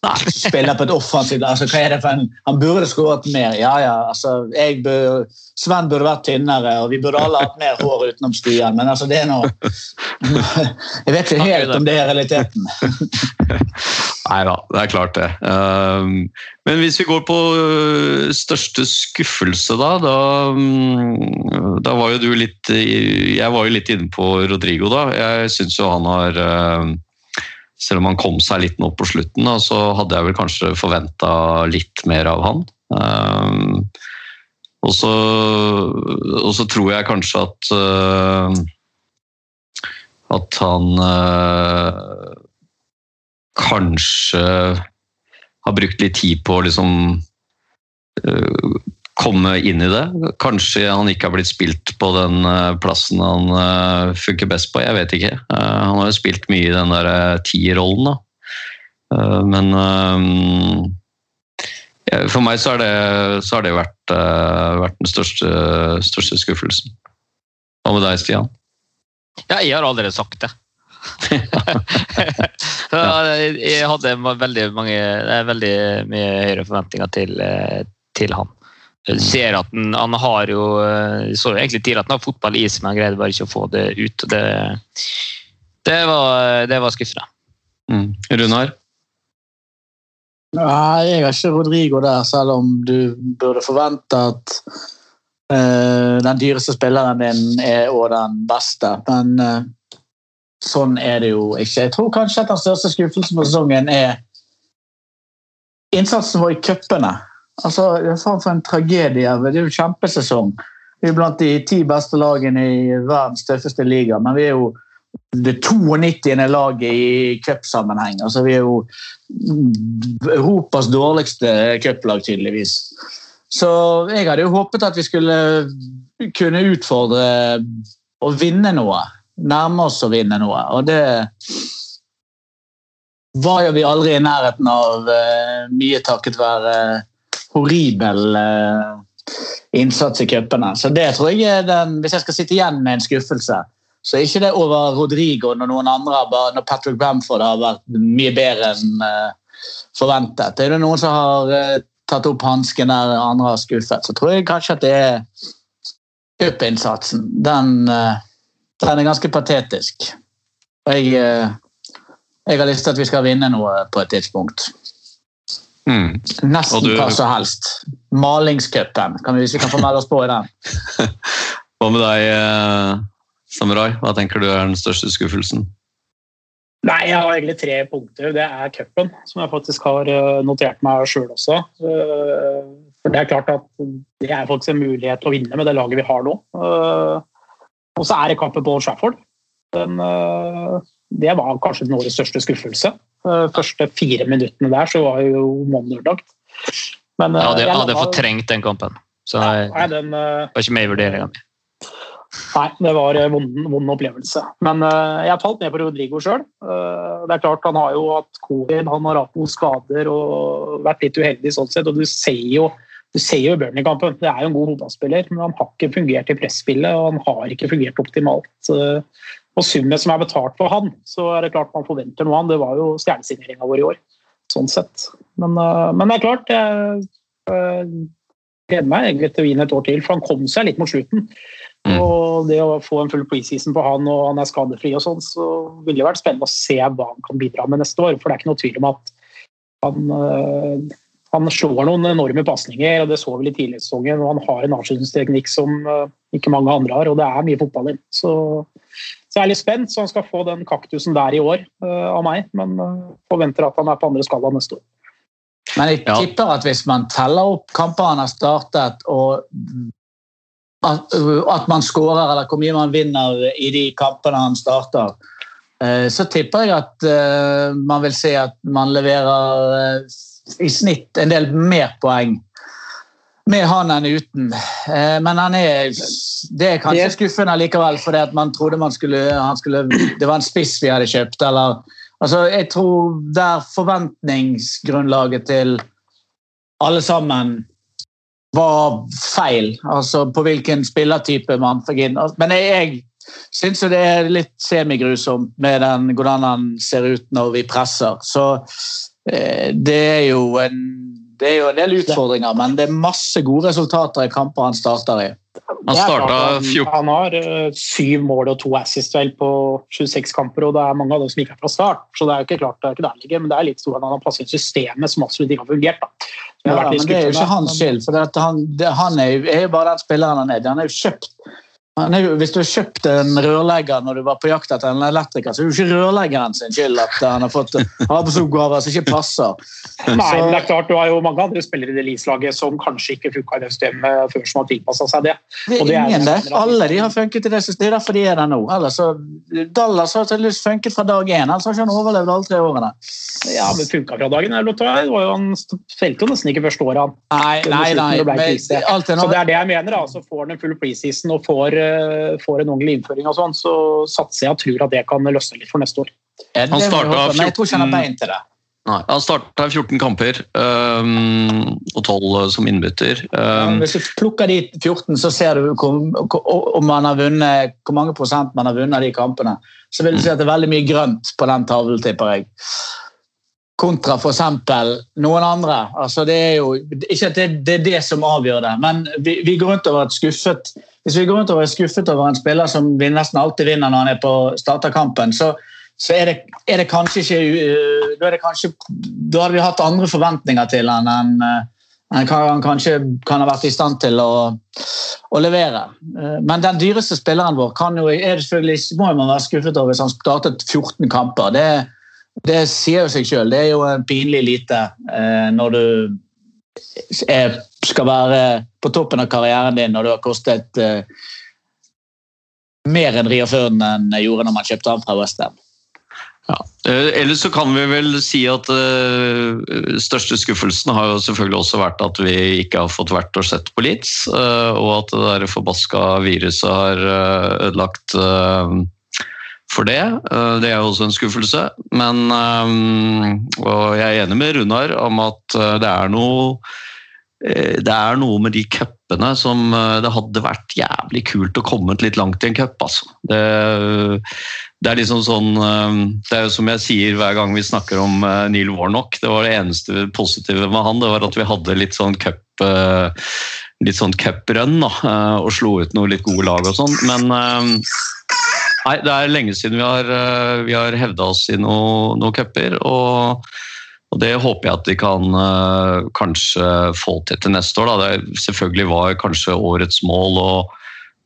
Spiller på et offensivt altså, hva er det for en, Han burde skåret mer. Ja, ja, altså, jeg bør, Sven burde vært tynnere, og vi burde alle hatt mer hår utenom Stian, men altså, det er noe Jeg vet ikke helt om det er realiteten. Nei da, det er klart det. Um, men hvis vi går på uh, største skuffelse, da, da mm, Da var jo du litt Jeg var jo litt inne på Rodrigo, da. Jeg syns jo han har uh, Selv om han kom seg litt nå på slutten, da, så hadde jeg vel kanskje forventa litt mer av han. Um, og så, og så tror jeg kanskje at uh, at han uh, kanskje har brukt litt tid på å liksom øh, komme inn i det. Kanskje han ikke har blitt spilt på den øh, plassen han øh, funker best på, jeg vet ikke. Eh, han har jo spilt mye i den der tierrollen, da. Eh, Men eh, for meg så, har det, så har det vært, eh, vært den største, største skuffelsen. Hva med deg, Stian? Ja, jeg har allerede sagt det. Jeg hadde veldig mange veldig mye høyere forventninger til, eh, til han. Ser at han, han har jo så jo egentlig tidligere at han har fotball i seg, men han greide bare ikke å få det ut. og Det, det, var, det var skuffende. Mm. Runar? Nei, jeg har ikke Rodrigo der, selv om du burde forvente at uh, den dyreste spilleren din er òg den beste. Men uh, sånn er det jo ikke. Jeg tror kanskje at den største skuffelsen på sesongen er innsatsen vår i cupene. Altså, for en tragedie. Det er jo kjempesesong. Vi er blant de ti beste lagene i verdens tøffeste liga, men vi er jo det 92. laget i cupsammenheng. Altså, vi er jo Europas dårligste cuplag, tydeligvis. Så jeg hadde jo håpet at vi skulle kunne utfordre og vinne noe. Nærme oss å vinne noe. Og det var jo vi aldri i nærheten av, eh, mye takket være horribel eh, innsats i cupene. Så det tror jeg er den Hvis jeg skal sitte igjen med en skuffelse, så er ikke det over Rodrigo når noen andre når Patrick Bamford har vært mye bedre enn eh, forventet. Er det noen som har eh, tatt opp hansken der andre har skuffet. Så tror jeg kanskje at det er cupinnsatsen. Den, den er ganske patetisk. Og jeg, jeg har lyst til at vi skal vinne noe på et tidspunkt. Mm. Nesten du- hva som helst. Malingscupen, hvis vi kan få melde oss på i den. Hva med deg, eh, Samurai? Hva tenker du er den største skuffelsen? Nei, jeg har egentlig tre punkter. Det er cupen, som jeg faktisk har eh, notert meg sjøl også. Eh, For det er klart at det er faktisk en mulighet til å vinne med det laget vi har nå. Og så er det kampen på Old Trafford. Den, eh, det var kanskje den årets største skuffelse. Eh, Første fire minuttene der så var jo Mon ødelagt. Men eh, Jeg hadde, jeg hadde landa- fortrengt den kampen. Så Ja, nei, den, eh, var ikke med i vurderinga mi. Nei, det var en vond, vond opplevelse. Men uh, jeg falt ned på Rodrigo sjøl. det er klart Han har jo hatt covid, han har hatt noen skader og vært litt uheldig sånn sett. Og du ser jo du ser jo i Burnley-kampen. Det er jo en god hodespiller, men han har ikke fungert i presspillet og han har ikke fungert optimalt. Så- Og summet som er betalt for han, så er det klart man forventer noe av han. Det var jo stjernesigneringa vår i år, sånn sett. Men, eh, men det er klart, jeg eh, gleder meg egentlig til å vinne et år til, for han kom seg litt mot slutten. Mm. Og det å få en full preseason på han, og han er skadefri og sånn, så ville det vært spennende å se hva han kan bidra med neste år. For det er ikke noe tvil om at han, øh, han slår noen enorme pasninger, og det så vi litt tidligere i sesongen. Og han har en avslutningsteknikk som ikke mange andre har, og det er mye fotball i. Så, så jeg er litt spent, så han skal få den kaktusen der i år uh, av meg. Men uh, forventer at han er på andre skala neste år. Men jeg Ja. tipper at hvis man teller opp kamper han har startet, og at, at man skårer eller hvor mye man vinner i de kampene han starter, eh, så tipper jeg at man vil se at man leverer i snitt en del mer poeng med han enn uten. Eh, Men han er, det er kanskje skuffende likevel, fordi man trodde man skulle, han skulle Det var en spiss vi hadde kjøpt, eller Altså, jeg tror der forventningsgrunnlaget til alle sammen var feil, altså på hvilken spillertype man fikk inn. Men jeg, jeg syns jo det er litt semigrusomt med den, hvordan han ser ut når vi presser. Så eh, det er jo en det er jo en del utfordringer, men det er masse gode resultater i kamper han starter i. Han starta han- 14 Han har øh, syv mål og to assist vel på 26 kamper, og det er mange av dem som ikke er fra start. Så det er jo ikke klart det er ikke der ligger, men det er litt stor at han har passet inn systemet som absolutt ikke har fungert. da. Ja, men det er jo ikke hans skyld. for det at han, det, han er, jo, er jo bare den spilleren han er. Han er jo kjøpt Hvis du har kjøpt en rørlegger når du var på jakt etter en elektriker, så er det jo ikke rørleggeren sin skyld at han har fått arbeidsoppgaver som ikke passer. Nei, men det er klart, Du har jo mange andre spillere i det Leeds-laget som kanskje ikke funka i det systemet før som har tilpassa seg det. Det det er ingen det. Alle de har funket i det systemet. Det er derfor de er der nå. Ellers Dallas har tydeligvis funket fra dag én, ellers har ikke han overlevd alle tre årene. Ja, men funka fra dagen. én. det Han felte jo nesten ikke første året, han. Nei, nei, nei. det Men er Så det er det jeg mener. så Får han en full preseason og får, eh, får en ordentlig innføring, og sånn, så satser jeg og tror at det kan løsne litt for neste år. Han starta startet håpe, Men jeg tror ikke han har 14 bein til det. Nei, Han starta 14 kamper um, og 12 som innbytter. Um, Hvis du plukker de 14, så ser du hvor, hvor, om man har vunnet, hvor mange prosent man har vunnet av de kampene. Så vil du si at det er veldig mye grønt på den tavlen, tipper jeg. Kontra f.eks. noen andre. Altså, det er jo ikke at det, det er det som avgjør det, men vi, vi går rundt og har vært skuffet. Hvis vi går rundt og er skuffet over en spiller som vi nesten alltid vinner når han er på starterkampen, så, så er, det, er det kanskje ikke uh, da, det kanskje, da hadde vi hatt andre forventninger til han enn han kan, han kanskje kan ha vært i stand til å, å levere. Uh, Men den dyreste spilleren vår jo, er det selvfølgelig, må man være skuffet over hvis han startet 14 kamper. Det, det sier jo seg sjøl. Det er jo pinlig lite eh, når du skal være på toppen av karrieren din når du har kostet eh, mer enn Ria Førden enn gjorde når man kjøpte han fra Westham. Ja. Eh, Ellers så kan vi vel si at uh, største skuffelsen har jo selvfølgelig også vært at vi ikke har fått vært og sett på Leeds, uh, og at det der forbaska viruset har uh, ødelagt for det. Det er jo også en skuffelse. Men Og jeg er enig med Runar om at det er noe det er noe med de cupene som det hadde vært jævlig kult å komme litt langt i en cup. Altså. Det, det er liksom sånn Det er jo som jeg sier hver gang vi snakker om Neil Warnock. Det var det eneste positive med han, det var at vi hadde litt sånn cup litt sånn cuprun og slo ut noe litt gode lag og sånn. Men nei, det er lenge siden vi har, vi har hevda oss i noen noe cuper. Og, og det håper jeg at de kan uh, kanskje få til til neste år. Da. Det selvfølgelig var kanskje årets mål å,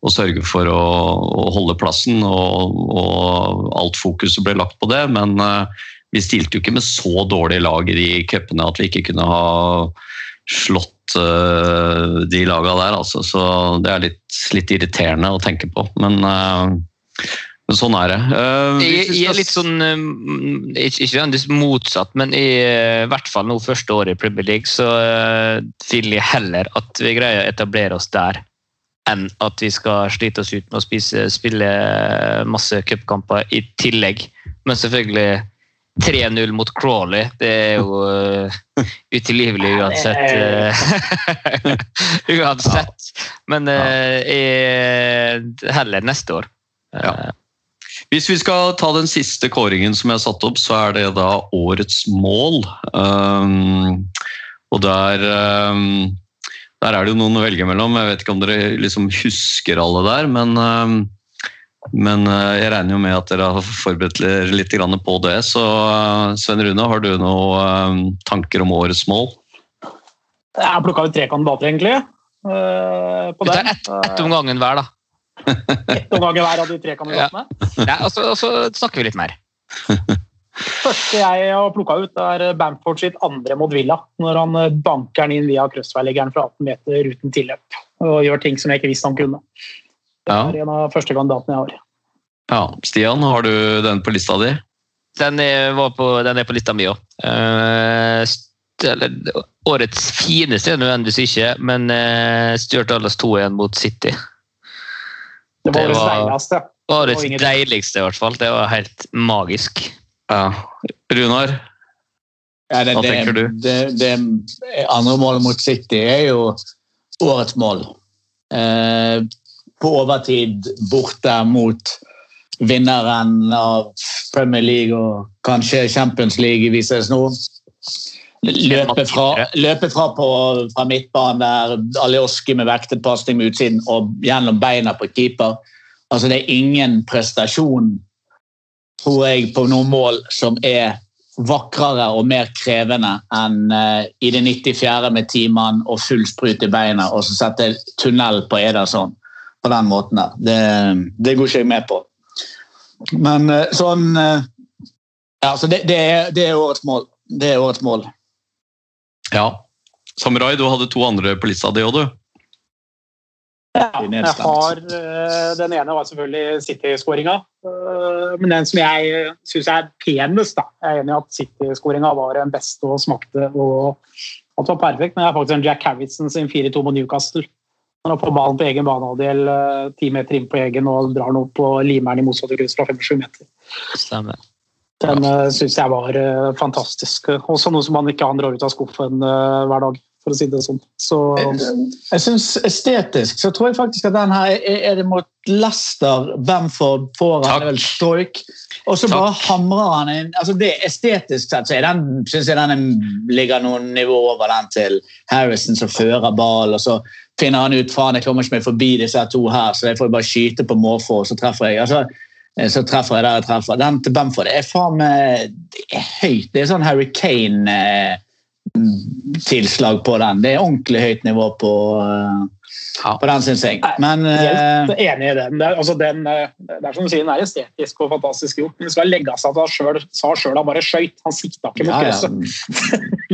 å sørge for å, å, holde plassen, og, og, alt fokuset ble lagt på det. Men uh, vi stilte jo ikke med så dårlige lag i de cupene at vi ikke kunne ha slått de lagene der. Altså. Så det er litt, litt, irriterende å tenke på. Men sånn er det. Uh, jeg, jeg, er litt sånn Ikke nødvendigvis motsatt, men i uh, hvert fall nå første året i Premier League så uh, vil jeg heller at vi greier å etablere oss der, enn at vi skal slite oss ut med å spise, spille masse cupkamper i tillegg. Men selvfølgelig 3-0 mot Crawley, det er jo utilgivelig uansett. uansett. Men heller neste år. Ja. Hvis vi skal ta den siste kåringen som jeg har satt opp, så er det da årets mål. Um, og der, um, der er det jo noen å velge mellom. Jeg vet ikke om dere liksom husker alle der, men, um, men uh, jeg regner jo med at dere har forberedt dere litt på det. Så Svein Sven Rune, har du noen tanker om årets mål? Jeg har plukka ut tre kandidater, egentlig. Uh, på Vi tar ett et om gangen hver, da. Ett omgang hver av de tre kandidatene? Ja. ja og, så, og så snakker vi litt mer. første jeg har plukka ut, er Bamford sitt andre mot Villa. Når han banker den inn via crossveiliggeren fra 18 meter uten tilløp. Og gjør ting som jeg ikke visste han kunne. Det er ja. en av første kandidatene jeg har. Ja, Stian, har du den på lista di? Den er, på, den er på lista mi òg. Uh, årets fineste er nødvendigvis ikke, men uh, Stuart Dallas 2-1 mot City. Det var årets deiligste. Årets deiligste, i hvert fall. Det var helt magisk. Ja. Runar? Ja, det, Hva tenker du? Det, det, andre målet mot City er jo årets mål. Eh, på overtid borte mot vinneren av Premier League og kanskje Champions League, vises nå. Løpe fra, løpe fra, på, fra midtbanen der Alioski med vektet pasning med utsiden og gjennom beina på keeper. Altså Det er ingen prestasjon, tror jeg, på noen mål som er vakrere og mer krevende enn uh, i det 94. med timen og full sprut i beina og så sette tunnel på Ederson på den måten der. Det, det går ikke jeg med på. Men uh, sånn uh, ja, så det, det, er, det, er, årets mål. Det er årets mål. Ja. Samurai, du hadde to andre på lista di òg, du? Ja, jeg har eh, Den ene var selvfølgelig City-skåringa. Eh, men den som jeg syns er penest, da. Jeg er enig i at City-skåringa var den beste og smakte og alt var perfekt, men det er faktisk en Jack Harrison sin 4-2 mot Newcastle. Når han får ballen på egen banehalvdel, eh, ti meter inn på egen og drar den opp og limer den i motsatt kryss fra 25 meter. Stemmer. Den uh, syns jeg var eh, fantastisk. Også noe som man ikke han drar ut av skuffen eh, hver dag, for å si det sånn. Så Jeg synes Estetisk så tror jeg faktisk at den her er, er det mot Leicester, Bamford det er vel Stoik. Og så bare hamrer han inn altså det Estetisk sett så er den, synes jeg den er, ligger noen nivå over den til Harrison som fører ball, og så finner han ut faen, jeg kommer ikke meg forbi disse to her, så jeg får bare skyte på måfå, og så treffer jeg. altså eh, så treffer jeg der jeg treffer. Den til Bamford det er faen meg høyt. Det er sånn Harry Kane-tilslag på den. Det er ordentlig høyt nivå på, eh, på den, syns jeg. Men eh, helt enig i den. Det er, altså, den, eh, det er som du sier, den er estetisk og fantastisk gjort, men skal legge seg at han selv, sa sjøl han bare skøyt. Han sikta ikke mot ja, ja. krysset.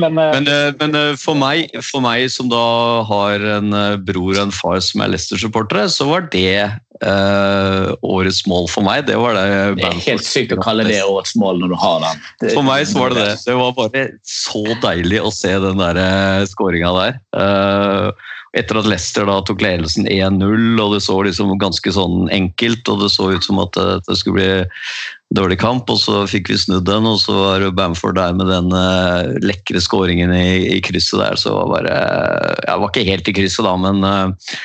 Men, eh, Men, eh, men eh, for, meg, for meg som da har en eh, bror og en far som er Leicester-supportere, så var det eh, årets mål for meg. Det var det det er helt sykt å kalle det årets mål når du har den. Det- For meg så var det det. Det var bare så deilig å se den der skåringa der. Uh, etter at Leicester da tok ledelsen 1-0, og det så liksom ganske sånn enkelt, og det så ut som at det, det skulle bli dårlig kamp, og så fikk vi snudd den, og så var Bamford der med den uh, lekre skåringen i, i krysset der, så var bare Jeg var ikke helt i krysset da, men, eh,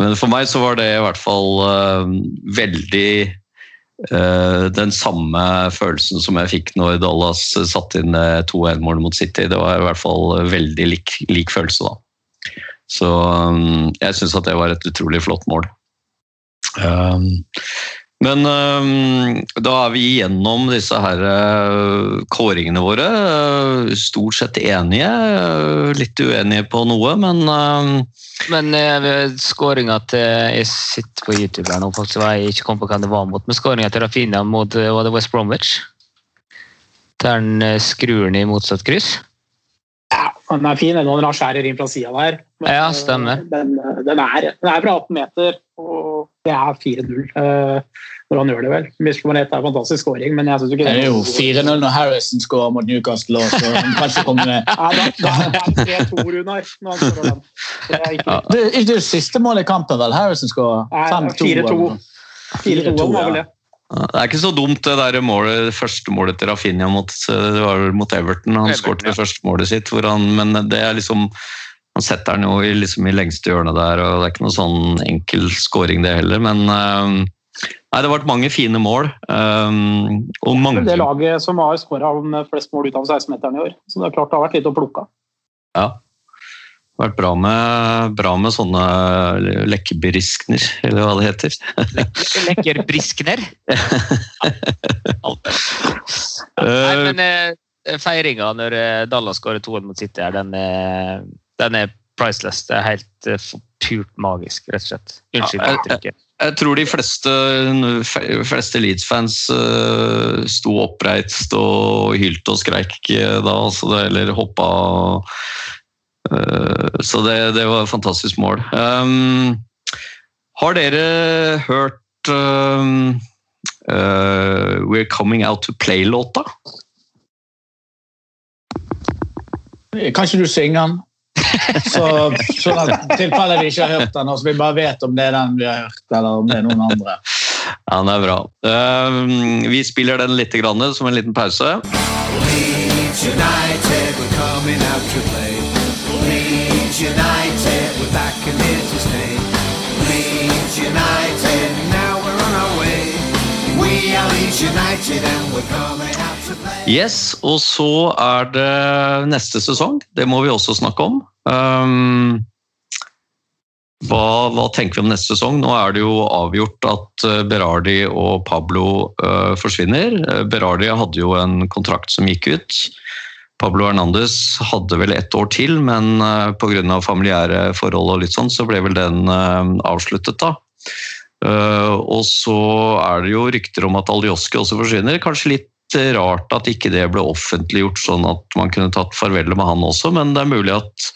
men for meg så var det i hvert fall uh, veldig uh, den samme følelsen som jeg fikk når Dallas satte inn to 2-1-mål mot City. Det var i hvert fall veldig lik, lik følelse, da. Så um, jeg syns at det var et utrolig flott mål. Um, men um, da er vi igjennom disse her eh, kåringene våre. Eh, Stort sett enige. eh, Litt uenige på noe, men Men skåringa til Jeg sitter på YouTube her nå, faktisk, og jeg ikke kom på hvem det var mot. Men skåringa til Rafinha mot eh, West Bromwich, der han eh, skrur den i motsatt kryss. Den er fin den har skjærer inn fra sida der. Men, Ja, stemmer. eh, Den, den, er, den er fra 18 meter, og det er 4-0 uh, når han gjør det, vel. Mister er en fantastisk scoring, men jeg syns ikke Det er jo 4-0 når Harrison scorer mot Newcastle. Også. Han kan ikke komme med. Nei, da, da er det 3-2, Runar. Når han skårer den. Det er ikke. Det er siste målet i kampen, vel? Harrison scorer Nei, 5-2. 4-2. 4-2 var vel det. Ja, Det er ikke så dumt det der målet, første målet til Rafinha mot, det var mot Everton. Han skåret det ja. første målet sitt, han, men det er liksom Han setter den jo i, liksom i lengste hjørnet der, og det er ikke noe sånn enkel scoring det heller. Men eh, nei, det har vært mange fine mål. Um, og mange Det laget som har skåra flest mål ut av 16-meteren i år. Så det er klart det har vært litt å plukke av. Ja. Vært bra med, bra med sånne lekkebriskner, eller hva det heter. Lekkerbriskner? Nei, Eh, men eh, feiringa når eh, Dallas skårer 2-1 mot City, den er, den er priceless. Det er helt purt magisk, rett og slett. Unnskyld Ja, jeg- uttrykket. Jeg tror de fleste, fleste Leeds-fans sto oppreist og hylte og skreik da, altså eller hoppa. Eh, så det, det var et fantastisk mål. Um, har dere hørt um, uh, We're Coming Out to Play-låta? Kan ikke du synge den? Så, så tilfelle vi ikke har hørt den, og så vi bare vet om det er den vi har hørt, eller om det er noen andre. Ja, den er bra. Um, vi spiller den litt grann, som en liten pause. United, we're coming out to play. Yes, og så er det neste sesong. Det må vi også snakke om. Um, hva, hva tenker vi om neste sesong? Nå er det jo avgjort at eh, Berardi og Pablo uh, forsvinner. Eh, Berardi hadde jo en kontrakt som gikk ut. Pablo Hernandez hadde vel ett år til, men uh, pga. familiære forhold og litt sånn, så ble vel den uh, avsluttet, da. Eh, og så er det jo rykter om at Aljoski også forsvinner. Kanskje litt rart at ikke det ble offentliggjort sånn at man kunne tatt farvel med han også, men det er mulig at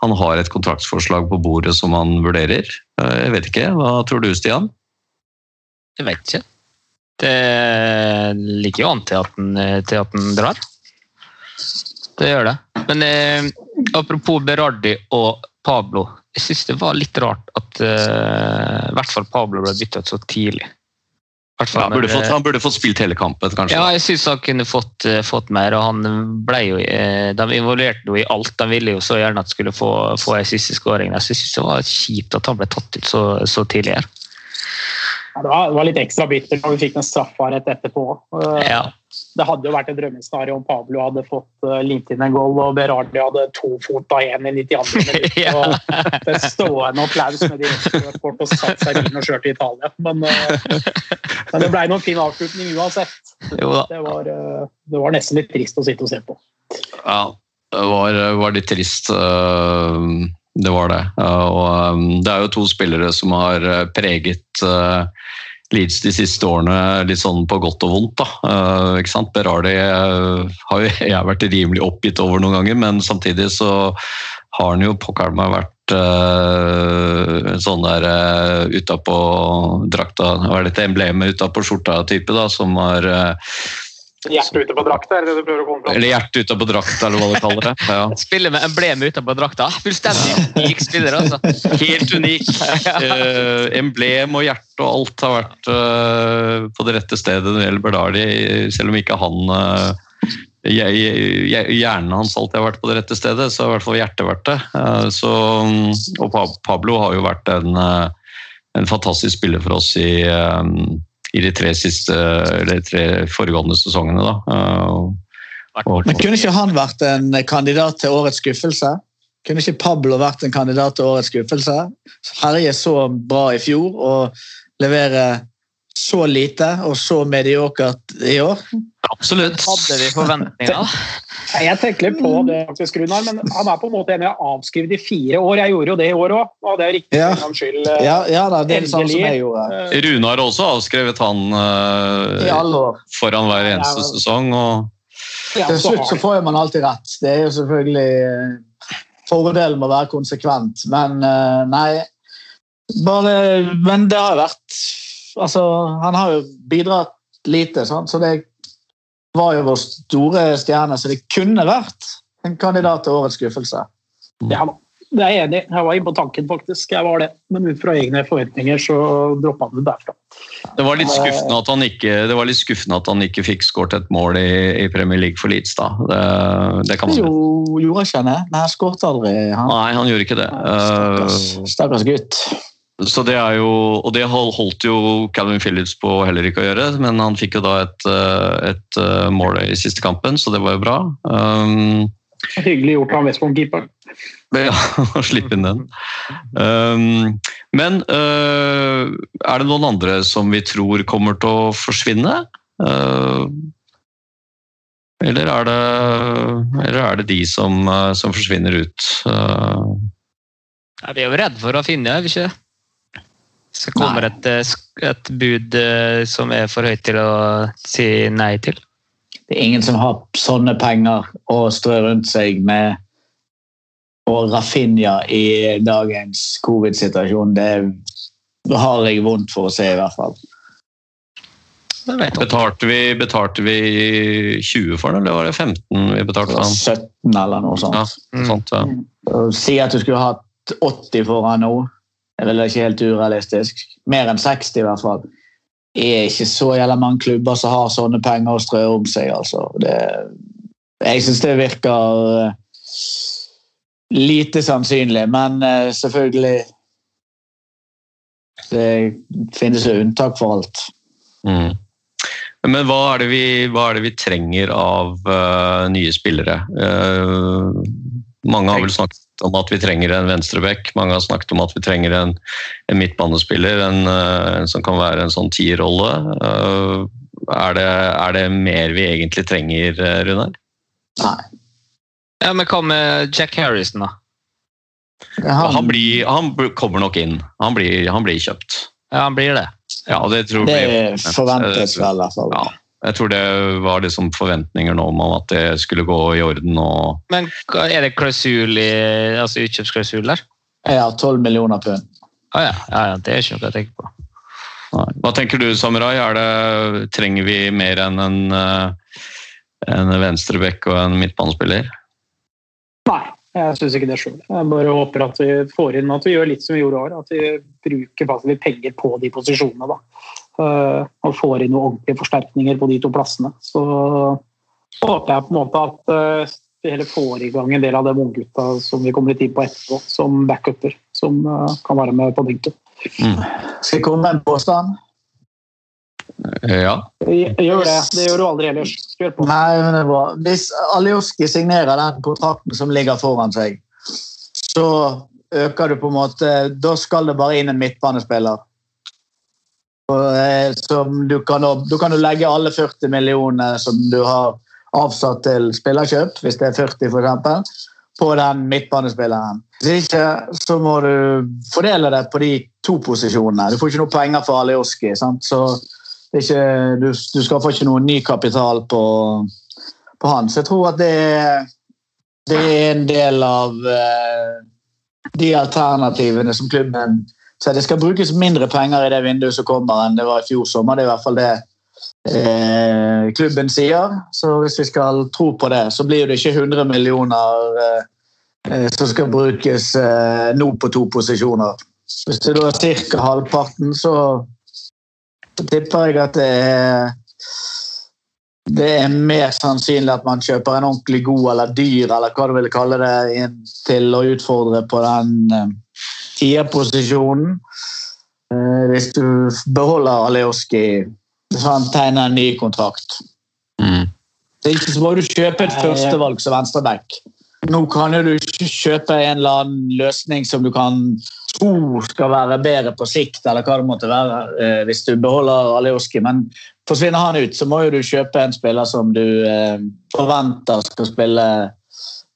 han har et kontraktsforslag på bordet som han vurderer. Eh, Jeg vet ikke. Hva tror du, Stian? Jeg vet ikke. Det ligger jo an til at den, til at den drar. Det gjør det. Men eh, apropos Berardi og Pablo. Jeg syns det var litt rart at eh, i hvert fall Pablo ble bytta ut så tidlig. Ja, burde fått, han burde fått spilt hele kampen, kanskje. Ja, jeg syns han kunne fått, eh, fått mer. og han ble jo, eh, De involverte jo i alt. De ville jo så gjerne at skulle få, få en siste skåring. Jeg syns det var kjipt at han ble tatt ut så, så tidlig. her. Ja, det, var, det var litt ekstra bittert når vi fikk den straffa rett etterpå. Eh, Ja. Det hadde jo vært et drømmescenario om Pablo hadde fått uh, limt inn en goal og Berardi hadde to fot av én i 92. minutt. Og Det stående applaus med de rødt og satt seg i bilen og kjørte til Italia. Men, eh, men det ble noen fin avslutning uansett. Det var, eh, det var nesten litt trist å sitte og se på. Ja, det var, var litt trist. Det var det. Og det er jo to spillere som har preget Leeds de siste årene litt sånn på godt og vondt. da. Øh, ikke sant? Berardi øh, har jo jeg vært rimelig oppgitt over noen ganger, men samtidig så har han jo pokker meg vært øh, sånn der uh, utapå drakta Hva er dette emblemet utapå skjorta-type, da, som har Hjertet ute på drakta, er det det du prøver å komme fram Eller hjertet utapå drakta, eller hva du kaller det. Ja. Spiller med ute utenpå drakta. Fullstendig unik spiller, altså. Helt unik. Uh, emblem og hjerte og alt har vært uh, på det rette stedet når det gjelder Berdali, selv om ikke han hje- Hjernen hans alltid har vært på det rette stedet, så har i hvert fall hjertet vært det. Så, og Pablo har jo vært en, en fantastisk spiller for oss i, i de tre siste, de tre foregående sesongene. Da. Eh, Men kunne ikke han vært en kandidat til årets skuffelse? Kunne ikke Pablo vært en kandidat til årets skuffelse? Herje så bra i fjor og leverer så lite og så mediokert i år. Absolutt. Hadde vi forventninger? Jeg tenker litt på det, faktisk, Runar, men han er på en måte en jeg har avskrevet i fire år. Jeg gjorde jo det i år òg, og det er riktig Ja. for skyld. eh, Ja, ja da, det er det samme som jeg gjorde eh, Runar har også avskrevet han uh, i alle år. foran hver eneste Ja. sesong. og ja, Til slutt så får man alltid rett. Det er jo selvfølgelig fordelen med å være konsekvent, men uh, nei bare, Men det har vært Altså, han har jo bidratt lite, sant? så det var jo vår store stjerne, så det kunne vært en kandidat til årets skuffelse. Ja, da. det er jeg enig i. Jeg var inne på tanken, faktisk. Jeg var det. Men ut fra egne forventninger så droppa han det derfra. Det var litt skuffende at han ikke, det var litt skuffende at han ikke fikk skåret et mål i, i Premier League for Leeds. da. Det, det kan man Jo, gjorde ikke han det? Nei, han skåret aldri. Han. Nei, han gjorde ikke det. Stakkars, Eh, stakkars gutt. Så det er jo, Og det holdt jo Calvin Phillips på heller ikke å gjøre, men han fikk jo da et, eh, et eh, mål i siste kampen, så det var jo bra. Um, Hyggelig gjort av Westbrom-keeperen. Ja, å slippe inn den. Um, men uh, er det noen andre som vi tror kommer til å forsvinne? Uh, eller, er det, eller er det de som, som forsvinner ut? Uh, Ja, vi er jo redd for å finne, er vi ikke? Så kommer det et, eh, et bud eh, som er for høyt til å si nei til. Det er ingen som har sånne penger å strø rundt seg med og Rafinha i dagens covid-situasjon. Det har jeg vondt for å se, i hvert fall. Det betalte, vi, betalte vi 20 for den, eller var det 15 vi betalte for den? 17 eller noe sånt. Ja, sånt, ja. Si at du skulle hatt 80 for han nå, er vel ikke helt urealistisk. Mer enn 60 i hvert fall. Det er ikke så jævla mange klubber som har sånne penger å strø om seg. altså. Det, jeg syns det virker eh, lite sannsynlig, men eh, selvfølgelig Det finnes jo unntak for alt. Mm. Men hva er vi, hva er det vi trenger av uh, nye spillere? Uh, mange har vel snakket om at vi trenger en venstreback. Mange har snakket om at vi trenger en, en midtbanespiller, en, eh, en som kan være en sånn tierrolle. Eh, er, det, er det mer vi egentlig trenger, eh, Runar? Nei. Ja, men hva med Jack Harrison, da? Han, blir, han kommer nok inn. Han blir, han blir kjøpt. Ja, han blir det. Ja, det tror Det forventes vel, i hvert fall. Ja, jeg tror det var liksom forventninger nå om at det skulle gå i orden. og Men er det klausul i, altså utkjøpsklausul der? Ja, 12 millioner pund. Ah, ja. ja, ja, det er ikke noe jeg tenker på. Hva tenker du, Samurai? Er det, trenger vi mer enn en, eh, en venstrebekk og en midtbanespiller? Nei, jeg syns ikke det sjøl. Jeg bare håper at vi får inn at vi gjør litt som vi gjorde i år. At vi bruker faktisk penger på de posisjonene. da. Eh, og får inn noen ordentlige forsterkninger på de to plassene. Så, så håper jeg på en måte at eh, vi heller får i gang en del av de unggutta som vi kommer litt inn på etterpå, som backuper, som eh, kan være med på benken. Skal jeg komme med en påstand? Ja. Gjør det. Det gjør du aldri ellers. Kjør på. Nei, men det er bra. Hvis Alioski signerer den kontrakten som ligger foran seg, så øker du på en måte Da skal det bare inn en midtbanespiller. Eh, som du kan, du kan legge alle 40 millioner som du har avsatt til spillerkjøp, hvis det er 40 f.eks., på den midtbanespilleren. Hvis ikke, så må du fordele det på de to posisjonene. Du får ikke noe penger for Alioski. Så ikke, du, du få ikke noe ny kapital på, på han. Så jeg tror at det, det er en del av eh, de alternativene som klubben så Det skal brukes mindre penger i det vinduet som kommer enn det var i fjor sommer. Det er i hvert fall det eh, klubben sier. Så hvis vi skal tro på det, så blir det ikke 100 millioner eh, eh, som skal brukes eh, nå på to posisjoner. Hvis det er ca. halvparten, så tipper jeg at det er det er mer sannsynlig at man kjøper en ordentlig god eller dyr eller hva du vil kalle det, til å utfordre på den eh, tierposisjonen. Eh, hvis du beholder Alioski, så han tegner en ny kontrakt. Mm. Ikke så må du kjøpe et førstevalg som venstreback. Nå kan jo du ikke kjøpe en eller annen løsning som du kan tro skal være bedre på sikt, eller hva det måtte være, eh, hvis du beholder Alioski. Men forsvinner han ut, så må jo du kjøpe en spiller som du eh, forventer skal spille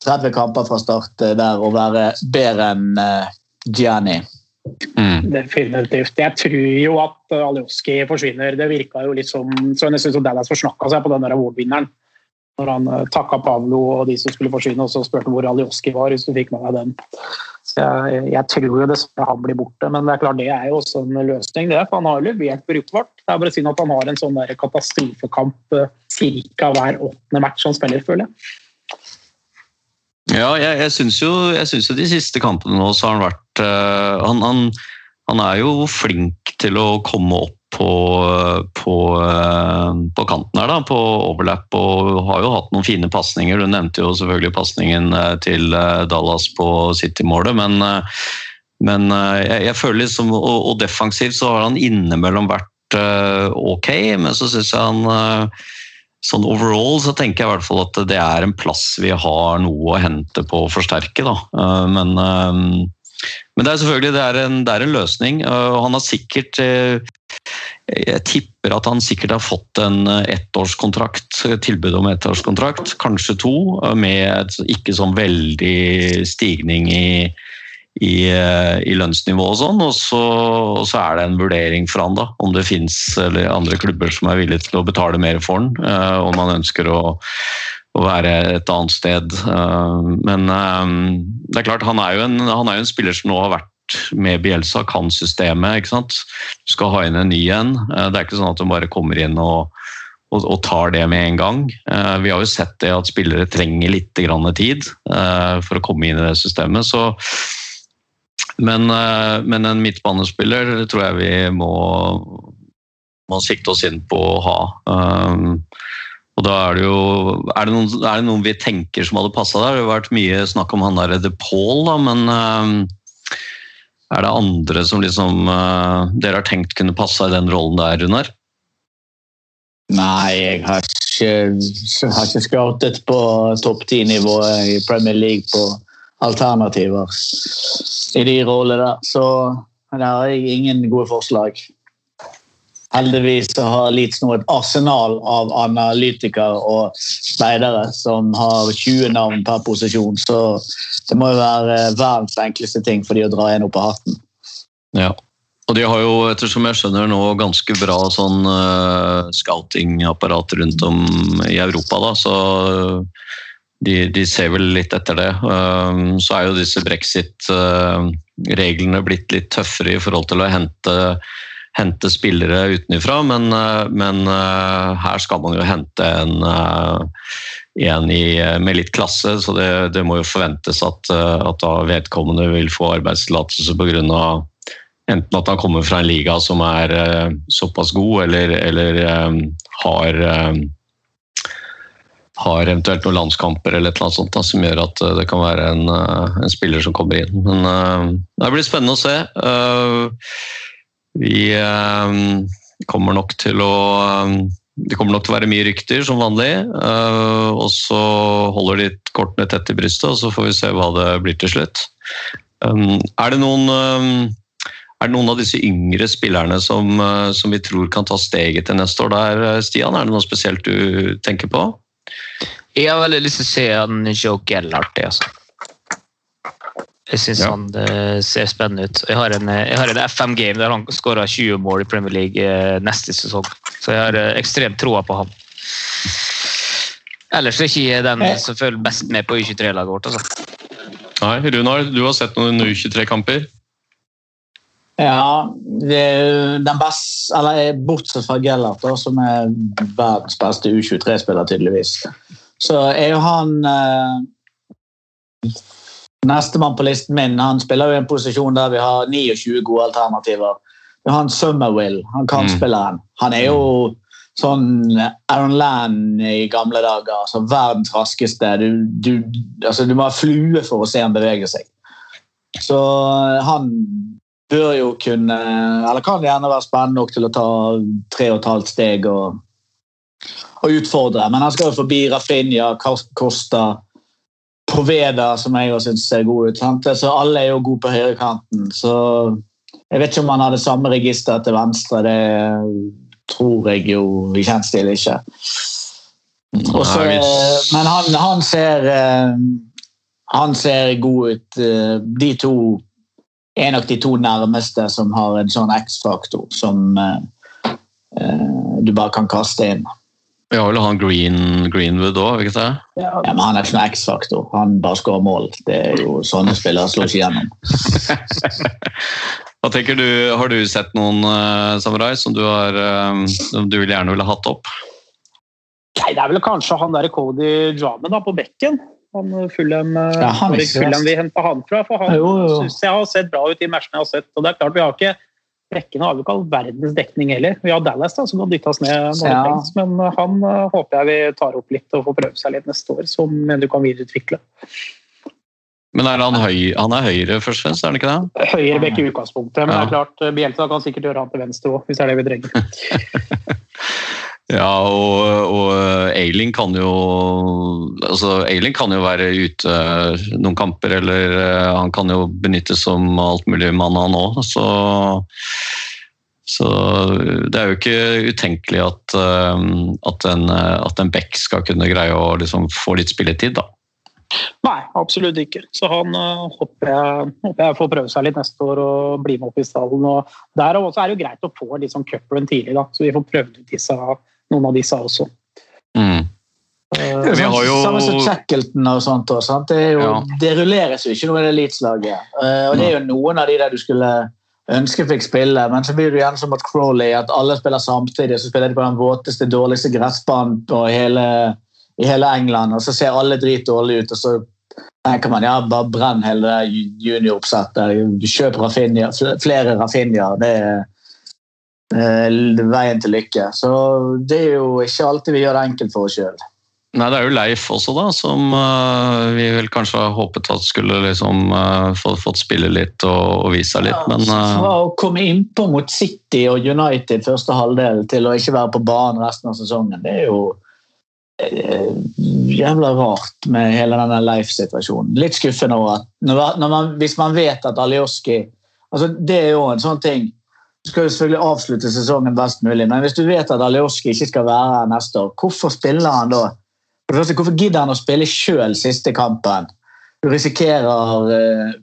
30 kamper fra start der og være bedre enn Gianni. Mm. Definitivt. Jeg tror jo at eh, Alioski forsvinner. Det virka jo litt som så nesten som Dallas forsnakka seg på den award-vinneren. Når han uh, takka Pavlo og de som skulle forsvinne, og så spurte han hvor Alioski var. hvis du fikk med deg den. Så jeg, jeg tror jo dessverre han blir borte, men det er klart det er jo også en løsning. det, for Han har jo levert brukbart. Det er bare synd at han har en sånn der katastrofekamp uh, ca. hver åttende match han spiller, føler jeg. Ja, jeg, jeg syns jo, jo de siste kampene nå så har han vært eh, han, han, han er jo flink til å komme opp på, på, eh, på kanten her, da, på overlap, og har jo hatt noen fine pasninger. Du nevnte jo selvfølgelig pasningen eh, til eh, Dallas på City-målet, men, eh, men eh, jeg, jeg føler liksom og, og defensivt så har han innimellom vært eh, ok, men så syns jeg han eh, sånn overall så tenker jeg i hvert fall at det er en plass vi har noe å hente på å forsterke. Da. Eh, Men, eh, men det er selvfølgelig det er en, det er en løsning. og Han har sikkert eh, Jeg tipper at han sikkert har fått en eh, ettårskontrakt, tilbud om ettårskontrakt, kanskje to, eh, med ikke sånn veldig stigning i i, i lønnsnivå og sånn, og så, og så er det en vurdering for han da, om det finnes andre klubber som er villige til å betale mer for han, om han ønsker å, å være et annet sted. Eh, Men eh, det er klart, han er jo en, er jo en spiller som nå har vært med Bielsa, kan systemet, ikke sant? Du skal ha inn en ny en. Eh, Det er ikke sånn at du bare kommer inn og og, og tar det med en gang. Vi har jo sett det at spillere trenger litt tid for å komme inn i det systemet. Så, men, men en midtbanespiller tror jeg vi må, må sikte oss inn på å ha. Og da er det jo Er det noen, er det noen vi tenker som hadde passa der? Det har vært mye snakk om han der De Paul, da, men uh, er det andre som liksom uh, dere har tenkt kunne passa i den rollen der, Runar? Nei, jeg har ikke, har ikke scoutet på topp ti-nivået i Premier League på alternativer i de rollene der. Så der har jeg ingen gode forslag. Heldigvis har Leeds nå et arsenal av analytikere og speidere som har 20 navn per posisjon, så det må jo være verdens enkleste ting for de å dra en opp av hatten. Ja. Og de har jo, ettersom jeg skjønner nå, ganske bra sånn uh, scouting-apparat rundt om i Europa, da, så de, de ser vel litt etter det. Um, så er jo disse brexit-reglene blitt litt tøffere i forhold til å hente, hente spillere utenfra, men, uh, men uh, her skal man jo hente en, uh, en i, med litt klasse, så det, det må jo forventes at, at vedkommende vil få arbeidstillatelse pga enten at han kommer fra en liga som er eh, såpass god, eller, eller eh, har eh, har eventuelt noen landskamper eller annet sånt da, som gjør at eh, det kan være en, eh, en spiller som kommer inn. Men eh, det blir spennende å se. Eh, vi eh, kommer nok til å eh, Det kommer nok til å være mye rykter, som vanlig. eh, og så holder de kortene tett i brystet, og så får vi se hva det blir til slutt. Um, er det noen er det noen av disse yngre spillerne som, uh, som vi tror kan ta steget til neste år der, uh, Stian? Er det noe spesielt du tenker på? Jeg har veldig lyst til å se en Joe Gellert. det, Altså. Jeg syns Ja. han eh, ser spennende ut. Jeg har en, eh, jeg har en FM-game der han skåra 20 mål i Premier League eh, neste sesong. Så jeg har ekstremt troa på han. Ellers er ikke den som følger best med på U23-laget vårt. Altså. Nei, Runar, du har sett noen U23-kamper? Ja, det er den best, eller bortsett fra Gellert, da, som er verdens beste U23-spiller, tydeligvis. Så er jo han eh, Nestemann på listen min han spiller jo i en posisjon der vi har 29 gode alternativer. Vi har han Summerwill, han kan spille Han er jo sånn Aaron Land i gamle dager. altså Verdens raskeste. Du, du, altså, du må ha flue for å se han bevege seg. Så han bør jo kunne Eller kan gjerne være spennende nok til å ta tre og et halvt steg og, og utfordre. Men han skal jo forbi Rafinha, Costa, Poveda, som jeg også syns ser god ut. Sant? Så alle er jo gode på høyrekanten. Så jeg vet ikke om han har det samme registeret til venstre. Det tror jeg jo i kjent stil ikke. Og så- Nei, hvis- men han, han ser eh, Han ser god ut. Eh, De to er nok de to nærmeste som har en sånn X-faktor som eh, eh, du bare kan kaste inn. Vi har vel han Green, Greenwood òg, ikke sant? Ja, men Han er ikke noen X-faktor. Han bare skårer mål. Det er jo Sånne spillere slår ikke gjennom. Hva tenker du, Har du sett noen uh, samurai som du, har, som du vil gjerne ville hatt opp? Nei, Det er vel kanskje han der Cody Dramen da, på bekken. Han Fulham, eh, Ja, han Fulham vi henta han fra. For han synes jeg har sett bra ut i matchene jeg har sett. Og det er klart, vi har ikke Bekkene har jo ikke all verdens dekning heller. Vi har Dallas da, som kan oss ned, Ja. Trengs, men eh, han eh, håper jeg vi tar opp litt og får prøve seg litt neste år, som du kan videreutvikle. Men er han, høy, han er høyre først og fremst, er han ikke det? Høyre bekk i utgangspunktet, men Ja. det er klart, eh, kan sikkert gjøre han til venstre òg, hvis det er det vi trenger. Ja, og, og Eiling kan jo altså Eiling kan jo være ute noen kamper, eller eh, han kan jo benyttes som alt mulig mann han òg. Så, så det er jo ikke utenkelig at, eh, at, en, at en back skal kunne greie å liksom få litt spilletid, da. Nei, absolutt ikke. Så han uh, håper, jeg, håper jeg får prøve seg litt neste år og bli med opp i stallen. Og der også er det jo greit å få litt sånn cuprun tidlig, da, så vi får prøvd ut disse, noen av disse også. Mm. Uh, Vi har jo- Samme som Shackleton og sånt. også, sant? Det, er jo, Ja. det rulleres jo ikke noe i det eliteslaget. Uh, og det er jo noen av de der du skulle ønske fikk spille, men så blir det igjen som at Crawley, at alle spiller samtidig. Så spiller de på den våteste, dårligste gressbanen på hele, i hele England, og så ser alle dritdårlige ut. og så tenker man ja, bare brenn hele det junioroppsettet. Kjøp Rafinha, fl- flere Rafinha. Det er eh, veien til lykke. Så det er jo ikke alltid vi gjør det enkelt for oss sjøl. Nei, det er jo Leif også, da, som uh, vi vel kanskje har håpet at skulle liksom uh, fått, fått spille litt og, og vise seg litt, men uh... Fra å komme innpå mot City og United første halvdel til å ikke være på banen resten av sesongen, det er jo eh, jævla rart med hele denne Leif-situasjonen. Litt skuffende over at når, man, hvis man vet at Alioski altså Det er jo en sånn ting Du skal jo selvfølgelig avslutte sesongen best mulig, men hvis du vet at Alioski ikke skal være her neste år, hvorfor spiller han da? Hvorfor gidder han å spille sjøl siste kampen? Du risikerer eh,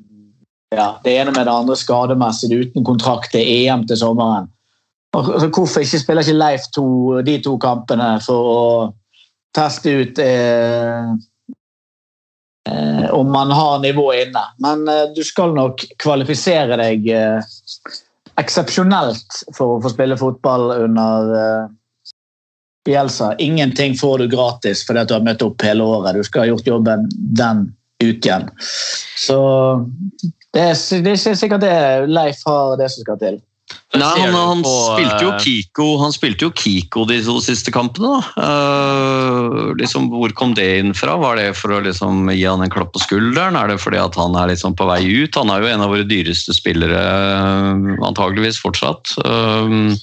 ja, det ene med det andre skademessig uten kontrakt til EM til sommeren. Altså, hvorfor ikke spiller ikke Leif to, de to kampene for å teste ut eh, eh, om man har nivået inne? Men eh, du skal nok kvalifisere deg eh, eksepsjonelt for å få spille fotball under eh, Bielsa. Ingenting får du gratis fordi at du har møtt opp hele året. Du skal ha gjort jobben den uken. Så Det er, det er ikke sikkert det Leif har det som skal til. Nei, han, han, på, spilte jo Kiko, han spilte jo Kiko de to siste kampene. da. Liksom, hvor kom det inn fra? Var det for å liksom, gi han en klapp på skulderen? Er det fordi at han er liksom på vei ut? Han er jo en av våre dyreste spillere, eh, antageligvis fortsatt. Eh,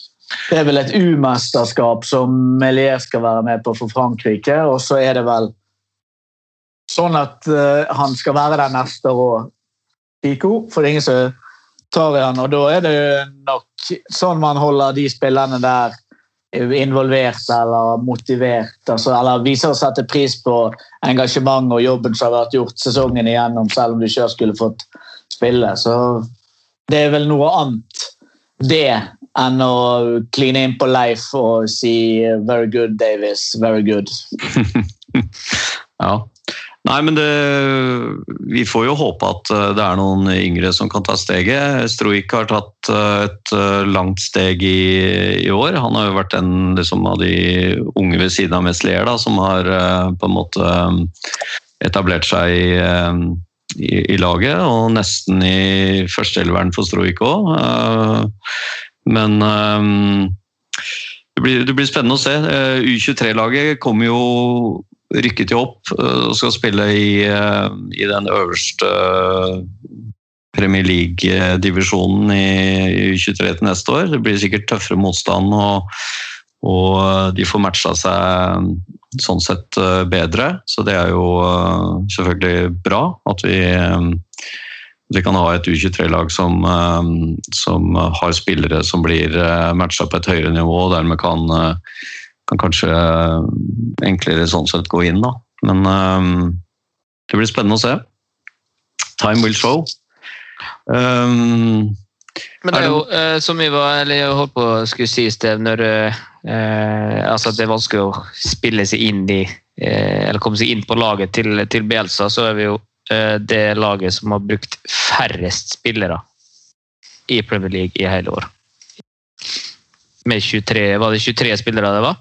Det er vel et U-mesterskap som Melier skal være med på for Frankrike, og så er det vel sånn at eh, han skal være der neste år, Kiko, for det er ingen som tar i han, og da er det nok sånn man holder de spillerne der involvert eller motivert, altså, eller viser å sette pris på engasjement og jobben som har vært gjort sesongen igjennom, selv om du ikke skulle fått spille. Så det er vel noe annet det enn å kline inn på Leif og si 'very good, Davis', 'very good'. Ja. Nei, men det, vi får jo håpe at eh, det er noen yngre som kan ta steget. Stroik har tatt eh, et eh, langt steg i, i år. Han har jo vært en liksom, av de unge ved siden av Meslier da, som har på en måte etablert seg i, i, i laget, og nesten i førsteelveren for Stroik òg. Men det blir, det blir spennende å se. Eh, U23-laget kommer jo rykket jo opp eh, og skal spille i, eh, i den øverste eh, Premier League-divisjonen i U23 til neste år. Det blir sikkert tøffere motstand, og, og de får matcha seg sånn sett bedre. Så det er jo selvfølgelig bra at vi, vi kan ha et U23-lag som, som har spillere som blir matcha på et høyere nivå, og dermed kan kan kanskje enklere sånn sett gå inn, da. Men um, det blir spennende å se. Time will show. Um, Men det er jo, uh, som vi var, eller jeg holdt på å skulle si i sted, når uh, altså at det er vanskelig å spille seg inn i uh, Eller komme seg inn på laget til, til Bielsa, så er vi jo eh, det laget som har brukt færrest spillere i Premier League i hele år. Med 23 Var det 23 spillere det var?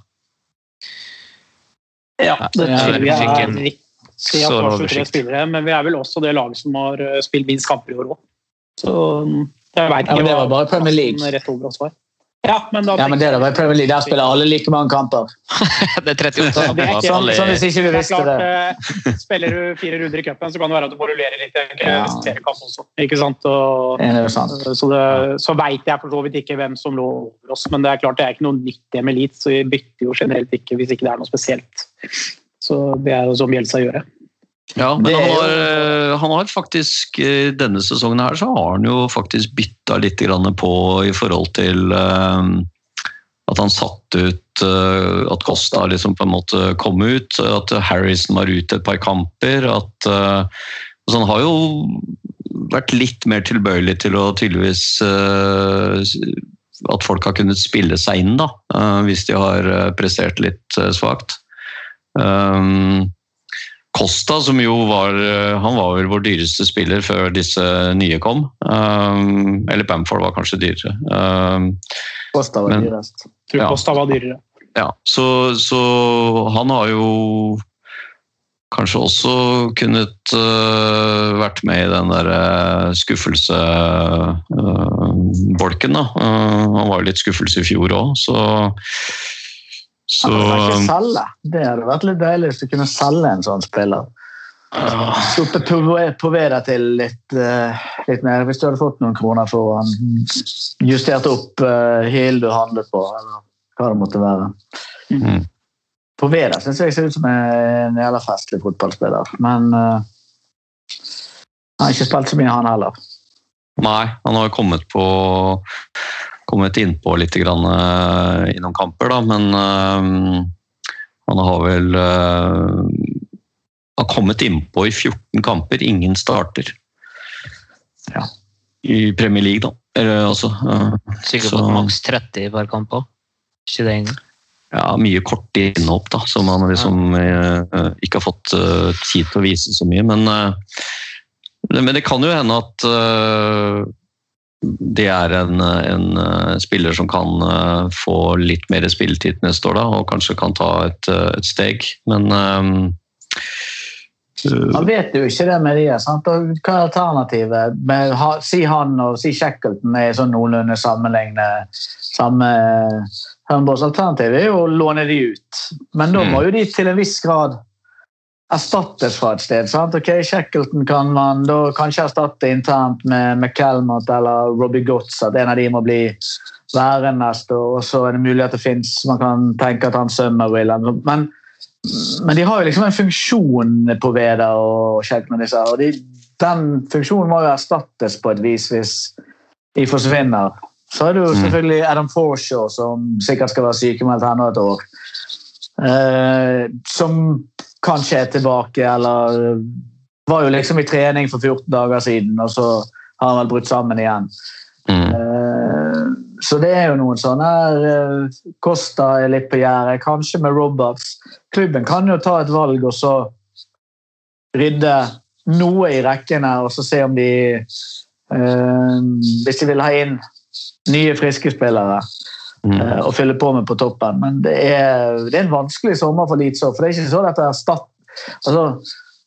Ja, det Ja, tror jeg er riktig det sånn 23 spillere, men vi er vel også det laget som har eh, spilt minst kamper i år òg. Så mm, jeg veit Ja, ikke men det var bare Premier League. Ja, men da Ja, men det er da i Premier League, Der spiller alle like mange kamper. Det er 38 Ja, det er kamper. Sånn, sånn hvis ikke du Det visste klart, det. eh, Spiller du fire runder i cupen, så kan det være at du borulerer litt Ja. også. Ikke sant? Og, Det er sant. så det, så veit jeg for så vidt ikke hvem som lå over oss, men det er klart det er ikke noe nytt det med Leeds, så vi bytter jo generelt ikke hvis ikke det er noe spesielt. Så det er jo som Bjelsa gjør. Ja, men han har, eh, han har faktisk eh, Denne sesongen her så har han jo faktisk bytta litt på i forhold til eh, at han satte ut at Costa liksom på en måte kom ut, at Harrison var ute et par kamper. at så Han har jo vært litt mer tilbøyelig til å tydeligvis At folk har kunnet spille seg inn, da, hvis de har prestert litt svakt. Um, Costa, som jo var eh, Han var vel vår dyreste spiller før disse nye kom. Um, eller Bamford var kanskje dyrere. Um, Costa var Men- dyrest. Tror Ja. Costa var dyrere. ja, så, så han har jo kanskje også kunnet uh, vært med i den der skuffelsebolken. da. Uh, han var jo litt skuffelse i fjor òg, så så ikke selge. Det hadde vært litt deilig hvis du kunne selge en sånn spiller. Sluppet Poveda til litt, uh, litt mer, hvis du hadde fått noen kroner for han. justere opp uh, hilen du handlet på, eller hva det måtte være. Mm. Poveda syns jeg ser ut som en jævla festlig fotballspiller, men uh, han har ikke spilt så mye, han heller. Nei, han har kommet på kommet innpå litt grann, eh, i noen kamper, da, men eh, han har vel uh, har kommet innpå i 14 kamper, ingen starter. Ja. I Premier League, da. Eller, altså, eh, Sikkert så- fått maks 30 hver kamp òg. Ikke det engang. ja, mye korte innhopp, da, som han liksom eh, eh, ikke har fått eh, tid til å vise så mye. Men, eh, det- men det kan jo hende at eh, det er en, en eh, spiller som kan eh, få litt mer spilletid neste år, da, og kanskje kan ta et, eh, et steg. Men um, Man vet jo ikke det med de. Sant? Og hva er alternativet? Med, ha, si han og si Shackleton er sånn noenlunde sammenlignende samme Humbolds alternativ er jo å låne de ut. Men da må jo de til en viss grad erstattes fra et sted. sant? Ok, Shackleton kan man da kanskje erstatte internt med McCalmont eller Robbie Gotts, at en av de må bli værende neste år. Og så er det mulig at det fins Man kan tenke at han Summerwill Men men de har jo liksom en funksjon på Veda og Shackleton. disse, og de, Den funksjonen må jo erstattes på et vis hvis de forsvinner. Så er det jo selvfølgelig Adam Forshaw, som sikkert skal være sykemeldt her nå et år. Eh, som kanskje er tilbake, eller var jo liksom i trening for 14 dager siden, og så har han vel brutt sammen igjen. Mm. Eh, så det er jo noen sånne her eh, Costa er litt på gjerdet, kanskje med Roberts. Klubben kan jo ta et valg og så rydde noe i rekkene og så se om de eh, Hvis de vil ha inn nye, friske spillere Mm. eh, og fylle på med på toppen. Men det er, det er en vanskelig sommer for òg, for det er ikke så lett å erstatte altså,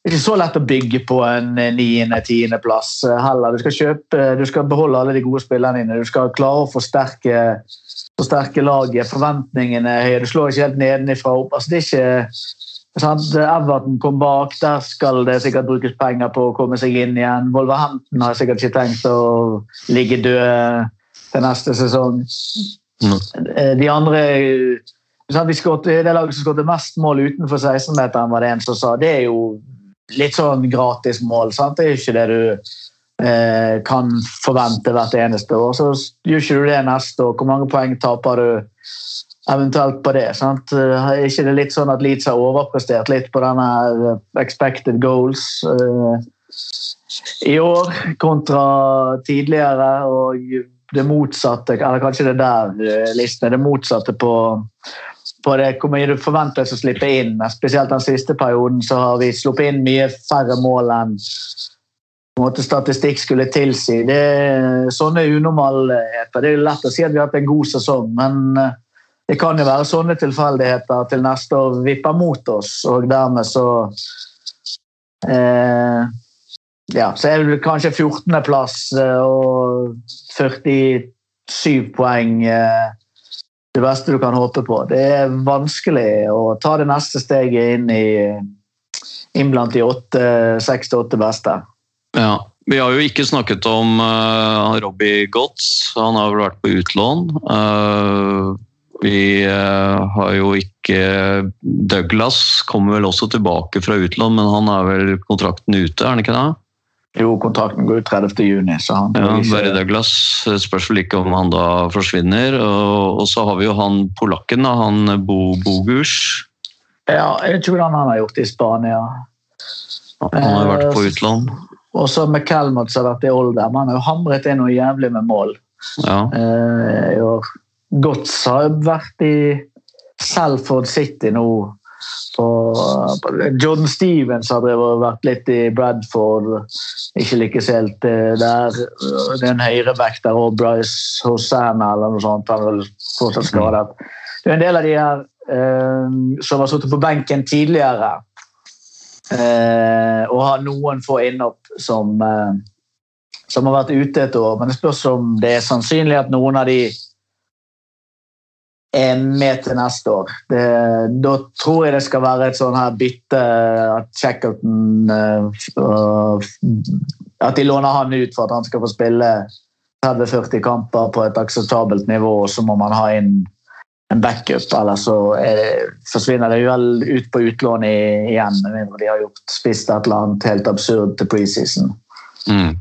det er ikke så lett å bygge på en niende-tiendeplass heller. Du skal, kjøpe, du skal beholde alle de gode spillerne dine. Du skal klare å forsterke, forsterke laget. Forventningene er. Du slår ikke helt nedenifra opp. Altså, det er ikke sant? Everton kom bak. Der skal det sikkert brukes penger på å komme seg inn igjen. Wolverhampton har sikkert ikke tenkt å ligge død til neste sesong. Mm. De andre sant? De skåtte, Det laget som skåret mest mål utenfor 16-meteren, var det en som sa. Det er jo litt sånn gratismål. sant? Det er jo ikke det du eh, kan forvente hvert eneste år. Så gjør ikke du det neste år. Hvor mange poeng taper du eventuelt på det? sant? Eh, Er ikke det litt sånn at Leeds har overprestert litt på denne eh, expected goals eh, i år kontra tidligere? og det motsatte, eller kanskje det der eh, listen det motsatte på på det, hvor mye du forventes å slippe inn. Spesielt den siste perioden så har vi sluppet inn mye færre mål enn måte, statistikk skulle tilsi. Det er sånne unormalheter. Det er lett å si at vi har hatt en god sesong, men eh, det kan jo være sånne tilfeldigheter til neste år vipper mot oss, og dermed så eh, ja, så er det kanskje 14.-plass og 47 poeng. Eh, det beste du kan håpe på. Det er vanskelig å ta det neste steget inn, i, inn blant de seks til åtte beste. Ja. Vi har jo ikke snakket om uh, Robbie Gotts. Han har vel vært på utlån. Uh, vi uh, har jo ikke Douglas kommer vel også tilbake fra utlån, men han er vel kontrakten ute, er han ikke det? Jo, kontrakten går ut 30. juni, så han Ja, ikke- Barry Douglas spørs vel ikke om han da forsvinner. Og, og så har vi jo han polakken, da, han Bo Bogus. Ja, jeg vet ikke hvordan han har gjort det i Spania. Han har vært på utland. Og så McCalmont som har vært i Oldham. Han har jo hamret inn noe jævlig med mål. Ja. Eh. Gotts har vært i Selford City nå. På, på, Jordan Stevens har vært litt i Bradford. Ikke lykkes helt eh, der. Det er en høyreback der og Bryce Hosanna eller noe sånt. Han er fortsatt skadet. Det er en del av de her eh, som har sittet på benken tidligere. Eh, og har noen få innhopp som, eh, som har vært ute et år. Men det spørs om det er sannsynlig at noen av de er med til neste år. Det, da tror jeg det skal være et sånn her bytte at Shackleton eh, At de låner han ut for at han skal få spille 30-40 kamper på et akseptabelt nivå, og så må man ha inn en backup, eller så det, forsvinner det vel ut på utlån igjen, med mindre de har gjort spist et eller annet helt absurd til preseason. Mm.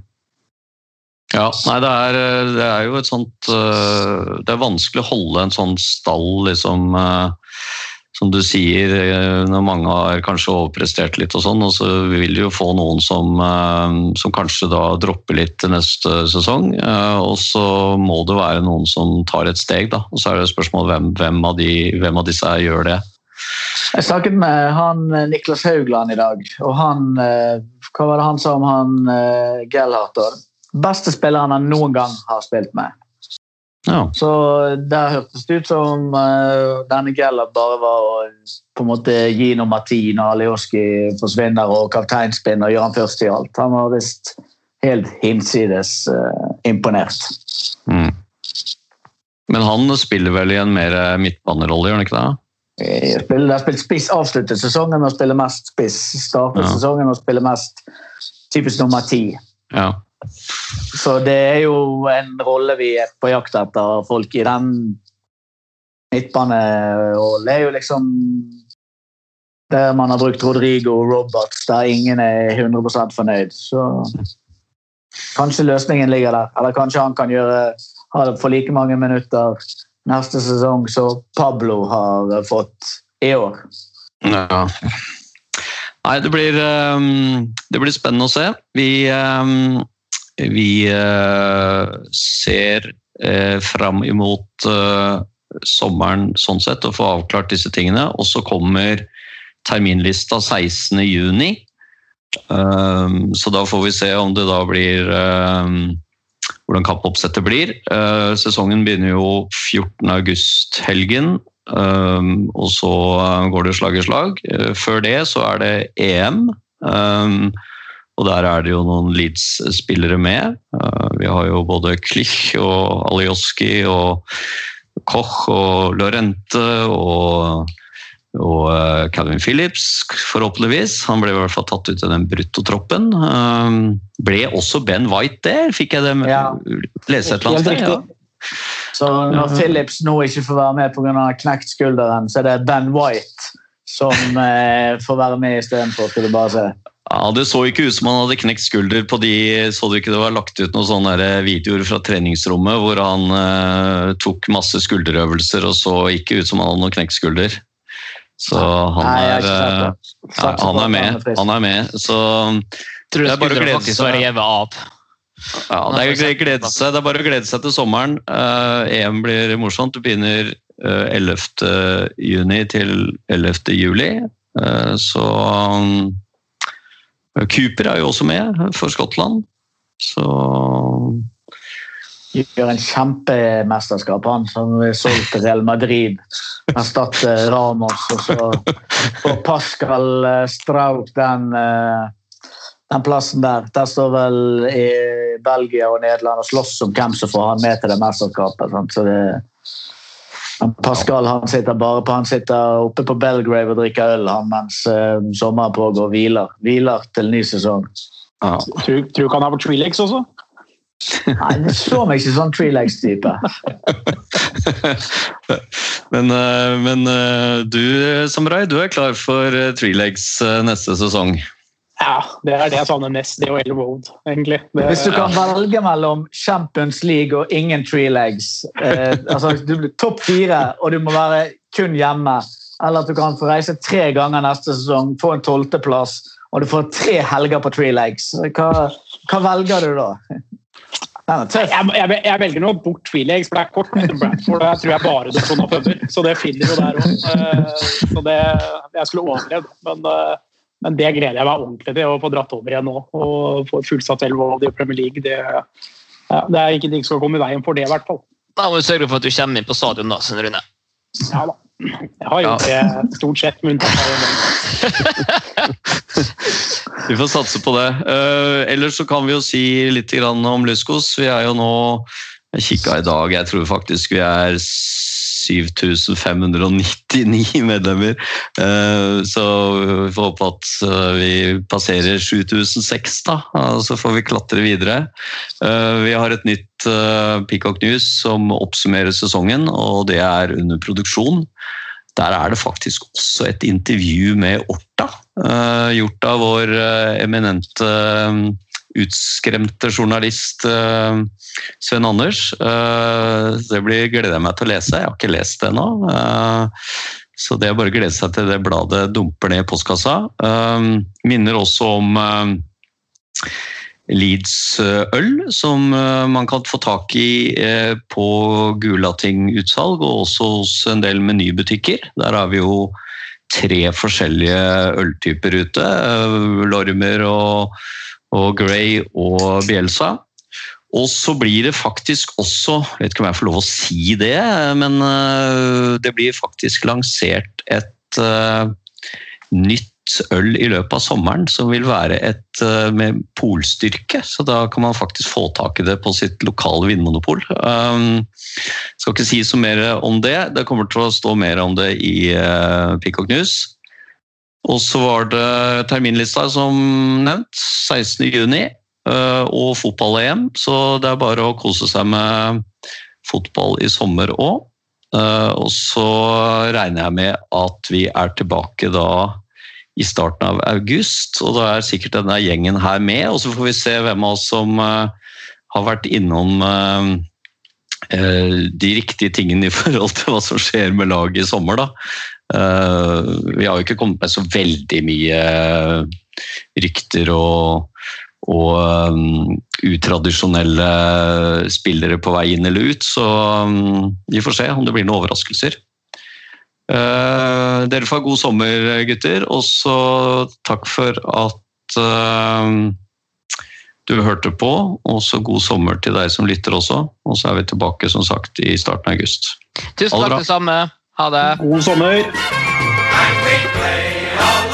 Ja, nei, det er, det er jo et sånt øh, Det er vanskelig å holde en sånn stall, liksom, øh, som du sier, når mange har kanskje overprestert litt og sånn, og så vil du jo få noen som, som kanskje da dropper litt til neste sesong, og så må det være noen som tar et steg, da. Og så er det spørsmål hvem, hvem, av, de, hvem av disse gjør det. Jeg snakket med han eh, Niklas Haugland i dag, og han eh, Hva var det han sa om han eh, Gellhardt? Beste spilleren han noen gang har spilt med. Ja. Så der hørtes det ut som uh, denne Geller bare var å på en måte gi nummer ti når Alioski forsvinner og kapteinspinner gjør han først i alt. Han var visst helt hinsides uh, imponert. Mm. Men han spiller vel i en mer midtbanerolle, gjør han ikke det? Spiller, har spilt spiss, avsluttet sesongen og spiller mest spiss. Startet Ja. sesongen og spiller mest typisk nummer ti. Ja. Så det er jo en rolle vi er på jakt etter. Folk i den midtbanerollen er jo liksom der man har brukt Rodrigo og Roberts, der ingen er 100% fornøyd. Så kanskje løsningen ligger der. Eller kanskje han kan gjøre ha det for like mange minutter neste sesong som Pablo har fått i år. Ja. Nei, det blir, ehm, det blir spennende å se. Vi, ehm, vi eh, ser eh, fram imot eh, sommeren sånn sett, og få avklart disse tingene. Og så kommer terminlista 16. juni. Ehm, Så da får vi se om det da blir ehm, hvordan kappoppsettet blir. Sesongen begynner jo 14. august-helgen. Um, og så går det slag i slag. Før det så er det EM. Og der er det jo noen Leeds-spillere med. Uh, vi har jo både Klich og Alioski og Koch og Lorente og, og uh, Calvin Phillips, forhåpentligvis. Han ble i hvert fall tatt ut i den bruttotroppen. Um, ble også Ben White der? Fikk jeg det med? Ja. lese et eller annet sted? Ja. Så når Phillips nå ikke får være med pga. knekt skulderen, så er det Ben White som eh, får være med istedenfor, skal du bare se. Ja, Det så ikke ut som han hadde knekt skulder på de Så du ikke det var lagt ut noen sånne videoer fra treningsrommet hvor han eh, tok masse skulderøvelser og så ikke ut som han hadde noen knekt skulder. Så han Nei, er, ikke eh, ja, han er med. Han er med. Så Tror Det er bare å glede seg. revet av. ja, det, er, å glede seg. det er bare å glede seg til sommeren. Eh, EM blir morsomt. Det begynner eh, 11. juni til 11. juli. Eh, så um, Cooper er jo også med for Skottland. Så Gjør en kjempemesterskap, han som er solgt til Real Madrid. Erstatter Ramos, og så får Pascal eh, Strauk den, eh, den plassen der. Der står vel i Belgia og Nederland og slåss om hvem som får han med til det mesterskapet. sant? Så det, Pascal han sitter bare på, han sitter oppe på Belgrave og drikker øl han, mens uh, sommeren pågår hviler. Hviler til ny sesong. ja. Tror, du ikke han er på Trelex også? Nei, Det slår meg ikke sånn tree legs-type. Men, eh, men eh, du, Samurai, du er klar for Three Legs eh, neste sesong. Ja, det er det mest. Det og El Road, egentlig. Det, Hvis du kan velge mellom Champions League og ingen tree legs eh, altså Du blir topp fire, og du må være kun hjemme. Eller at du kan få reise tre ganger neste sesong, få en tolvteplass, og du får tre helger på tree legs. Hva, hva velger du da? Jeg, jeg, jeg velger nå bort Trelegs, for det er kort mellom Bradford. og Jeg tror jeg bare det er sånn pubber, så det finner jo der òg. Så det Jeg skulle overlevd, men, eh, men det gleder jeg meg ordentlig til å få dratt over igjen nå. Og få fullsatt Elvold i Premier League. Det, ja, det er ikke ting som skal komme i veien for det, i hvert fall. Da må vi sørge for at du kommer inn på stadion, da, Svein Rune. Ja da. Jeg har gjort det stort sett, med unntak av det. Vi får satse på det. Uh, ellers så kan vi jo si litt grann om Luskos. Vi er jo nå Jeg kikka i dag, jeg tror faktisk vi er 7599 medlemmer. Eh, Så vi får håpe at eh, vi passerer 7006, da. Så får vi klatre videre. Eh, Vi har et nytt eh, Peacock News som oppsummerer sesongen, og det er under produksjon. Der er det faktisk også et intervju med Orta, eh, gjort av vår eh, eminente eh, utskremte journalist eh, Sven Anders. Eh, det blir, gleder jeg meg til å lese. Jeg har ikke lest det ennå. eh, så det er bare å glede seg til det bladet dumper ned i postkassa. Minner også om eh, Leeds eh, øl, som man kan få tak i på Gulating-utsalg, og også hos en del menybutikker. Der har vi jo tre forskjellige øltyper ute. Lormer og, og Grey og Bielsa. Og så blir det faktisk også, jeg vet ikke om jeg får lov å si det, men øh, det blir faktisk lansert et øh, nytt øl i løpet av sommeren som vil være et øh, med polstyrke. Så da kan man faktisk få tak i det på sitt lokale vinmonopol. Um, skal ikke si så mer om det. Det kommer til å stå mer om det i uh, Pikk og Knus. Og så var det terminlista som nevnt, 16.6 og fotball-EM. Så det er bare å kose seg med fotball i sommer òg. Og så regner jeg med at vi er tilbake da i starten av august, og da er sikkert denne gjengen her med. Og så får vi se hvem av oss som eh, har vært innom eh, eh, de riktige tingene i forhold til hva som skjer med laget i sommer. Da. Vi har jo ikke kommet med så veldig mye rykter og, og um, utradisjonelle spillere på vei inn eller ut, så um, vi får se om det blir noen overraskelser. Uh, dere får ha god sommer, gutter. Og så takk for at uh, du hørte på. Og så god sommer til deg som lytter også. Og så er vi tilbake som sagt i starten av august. Tusen takk det samme. Ha det. God sommer! And we play all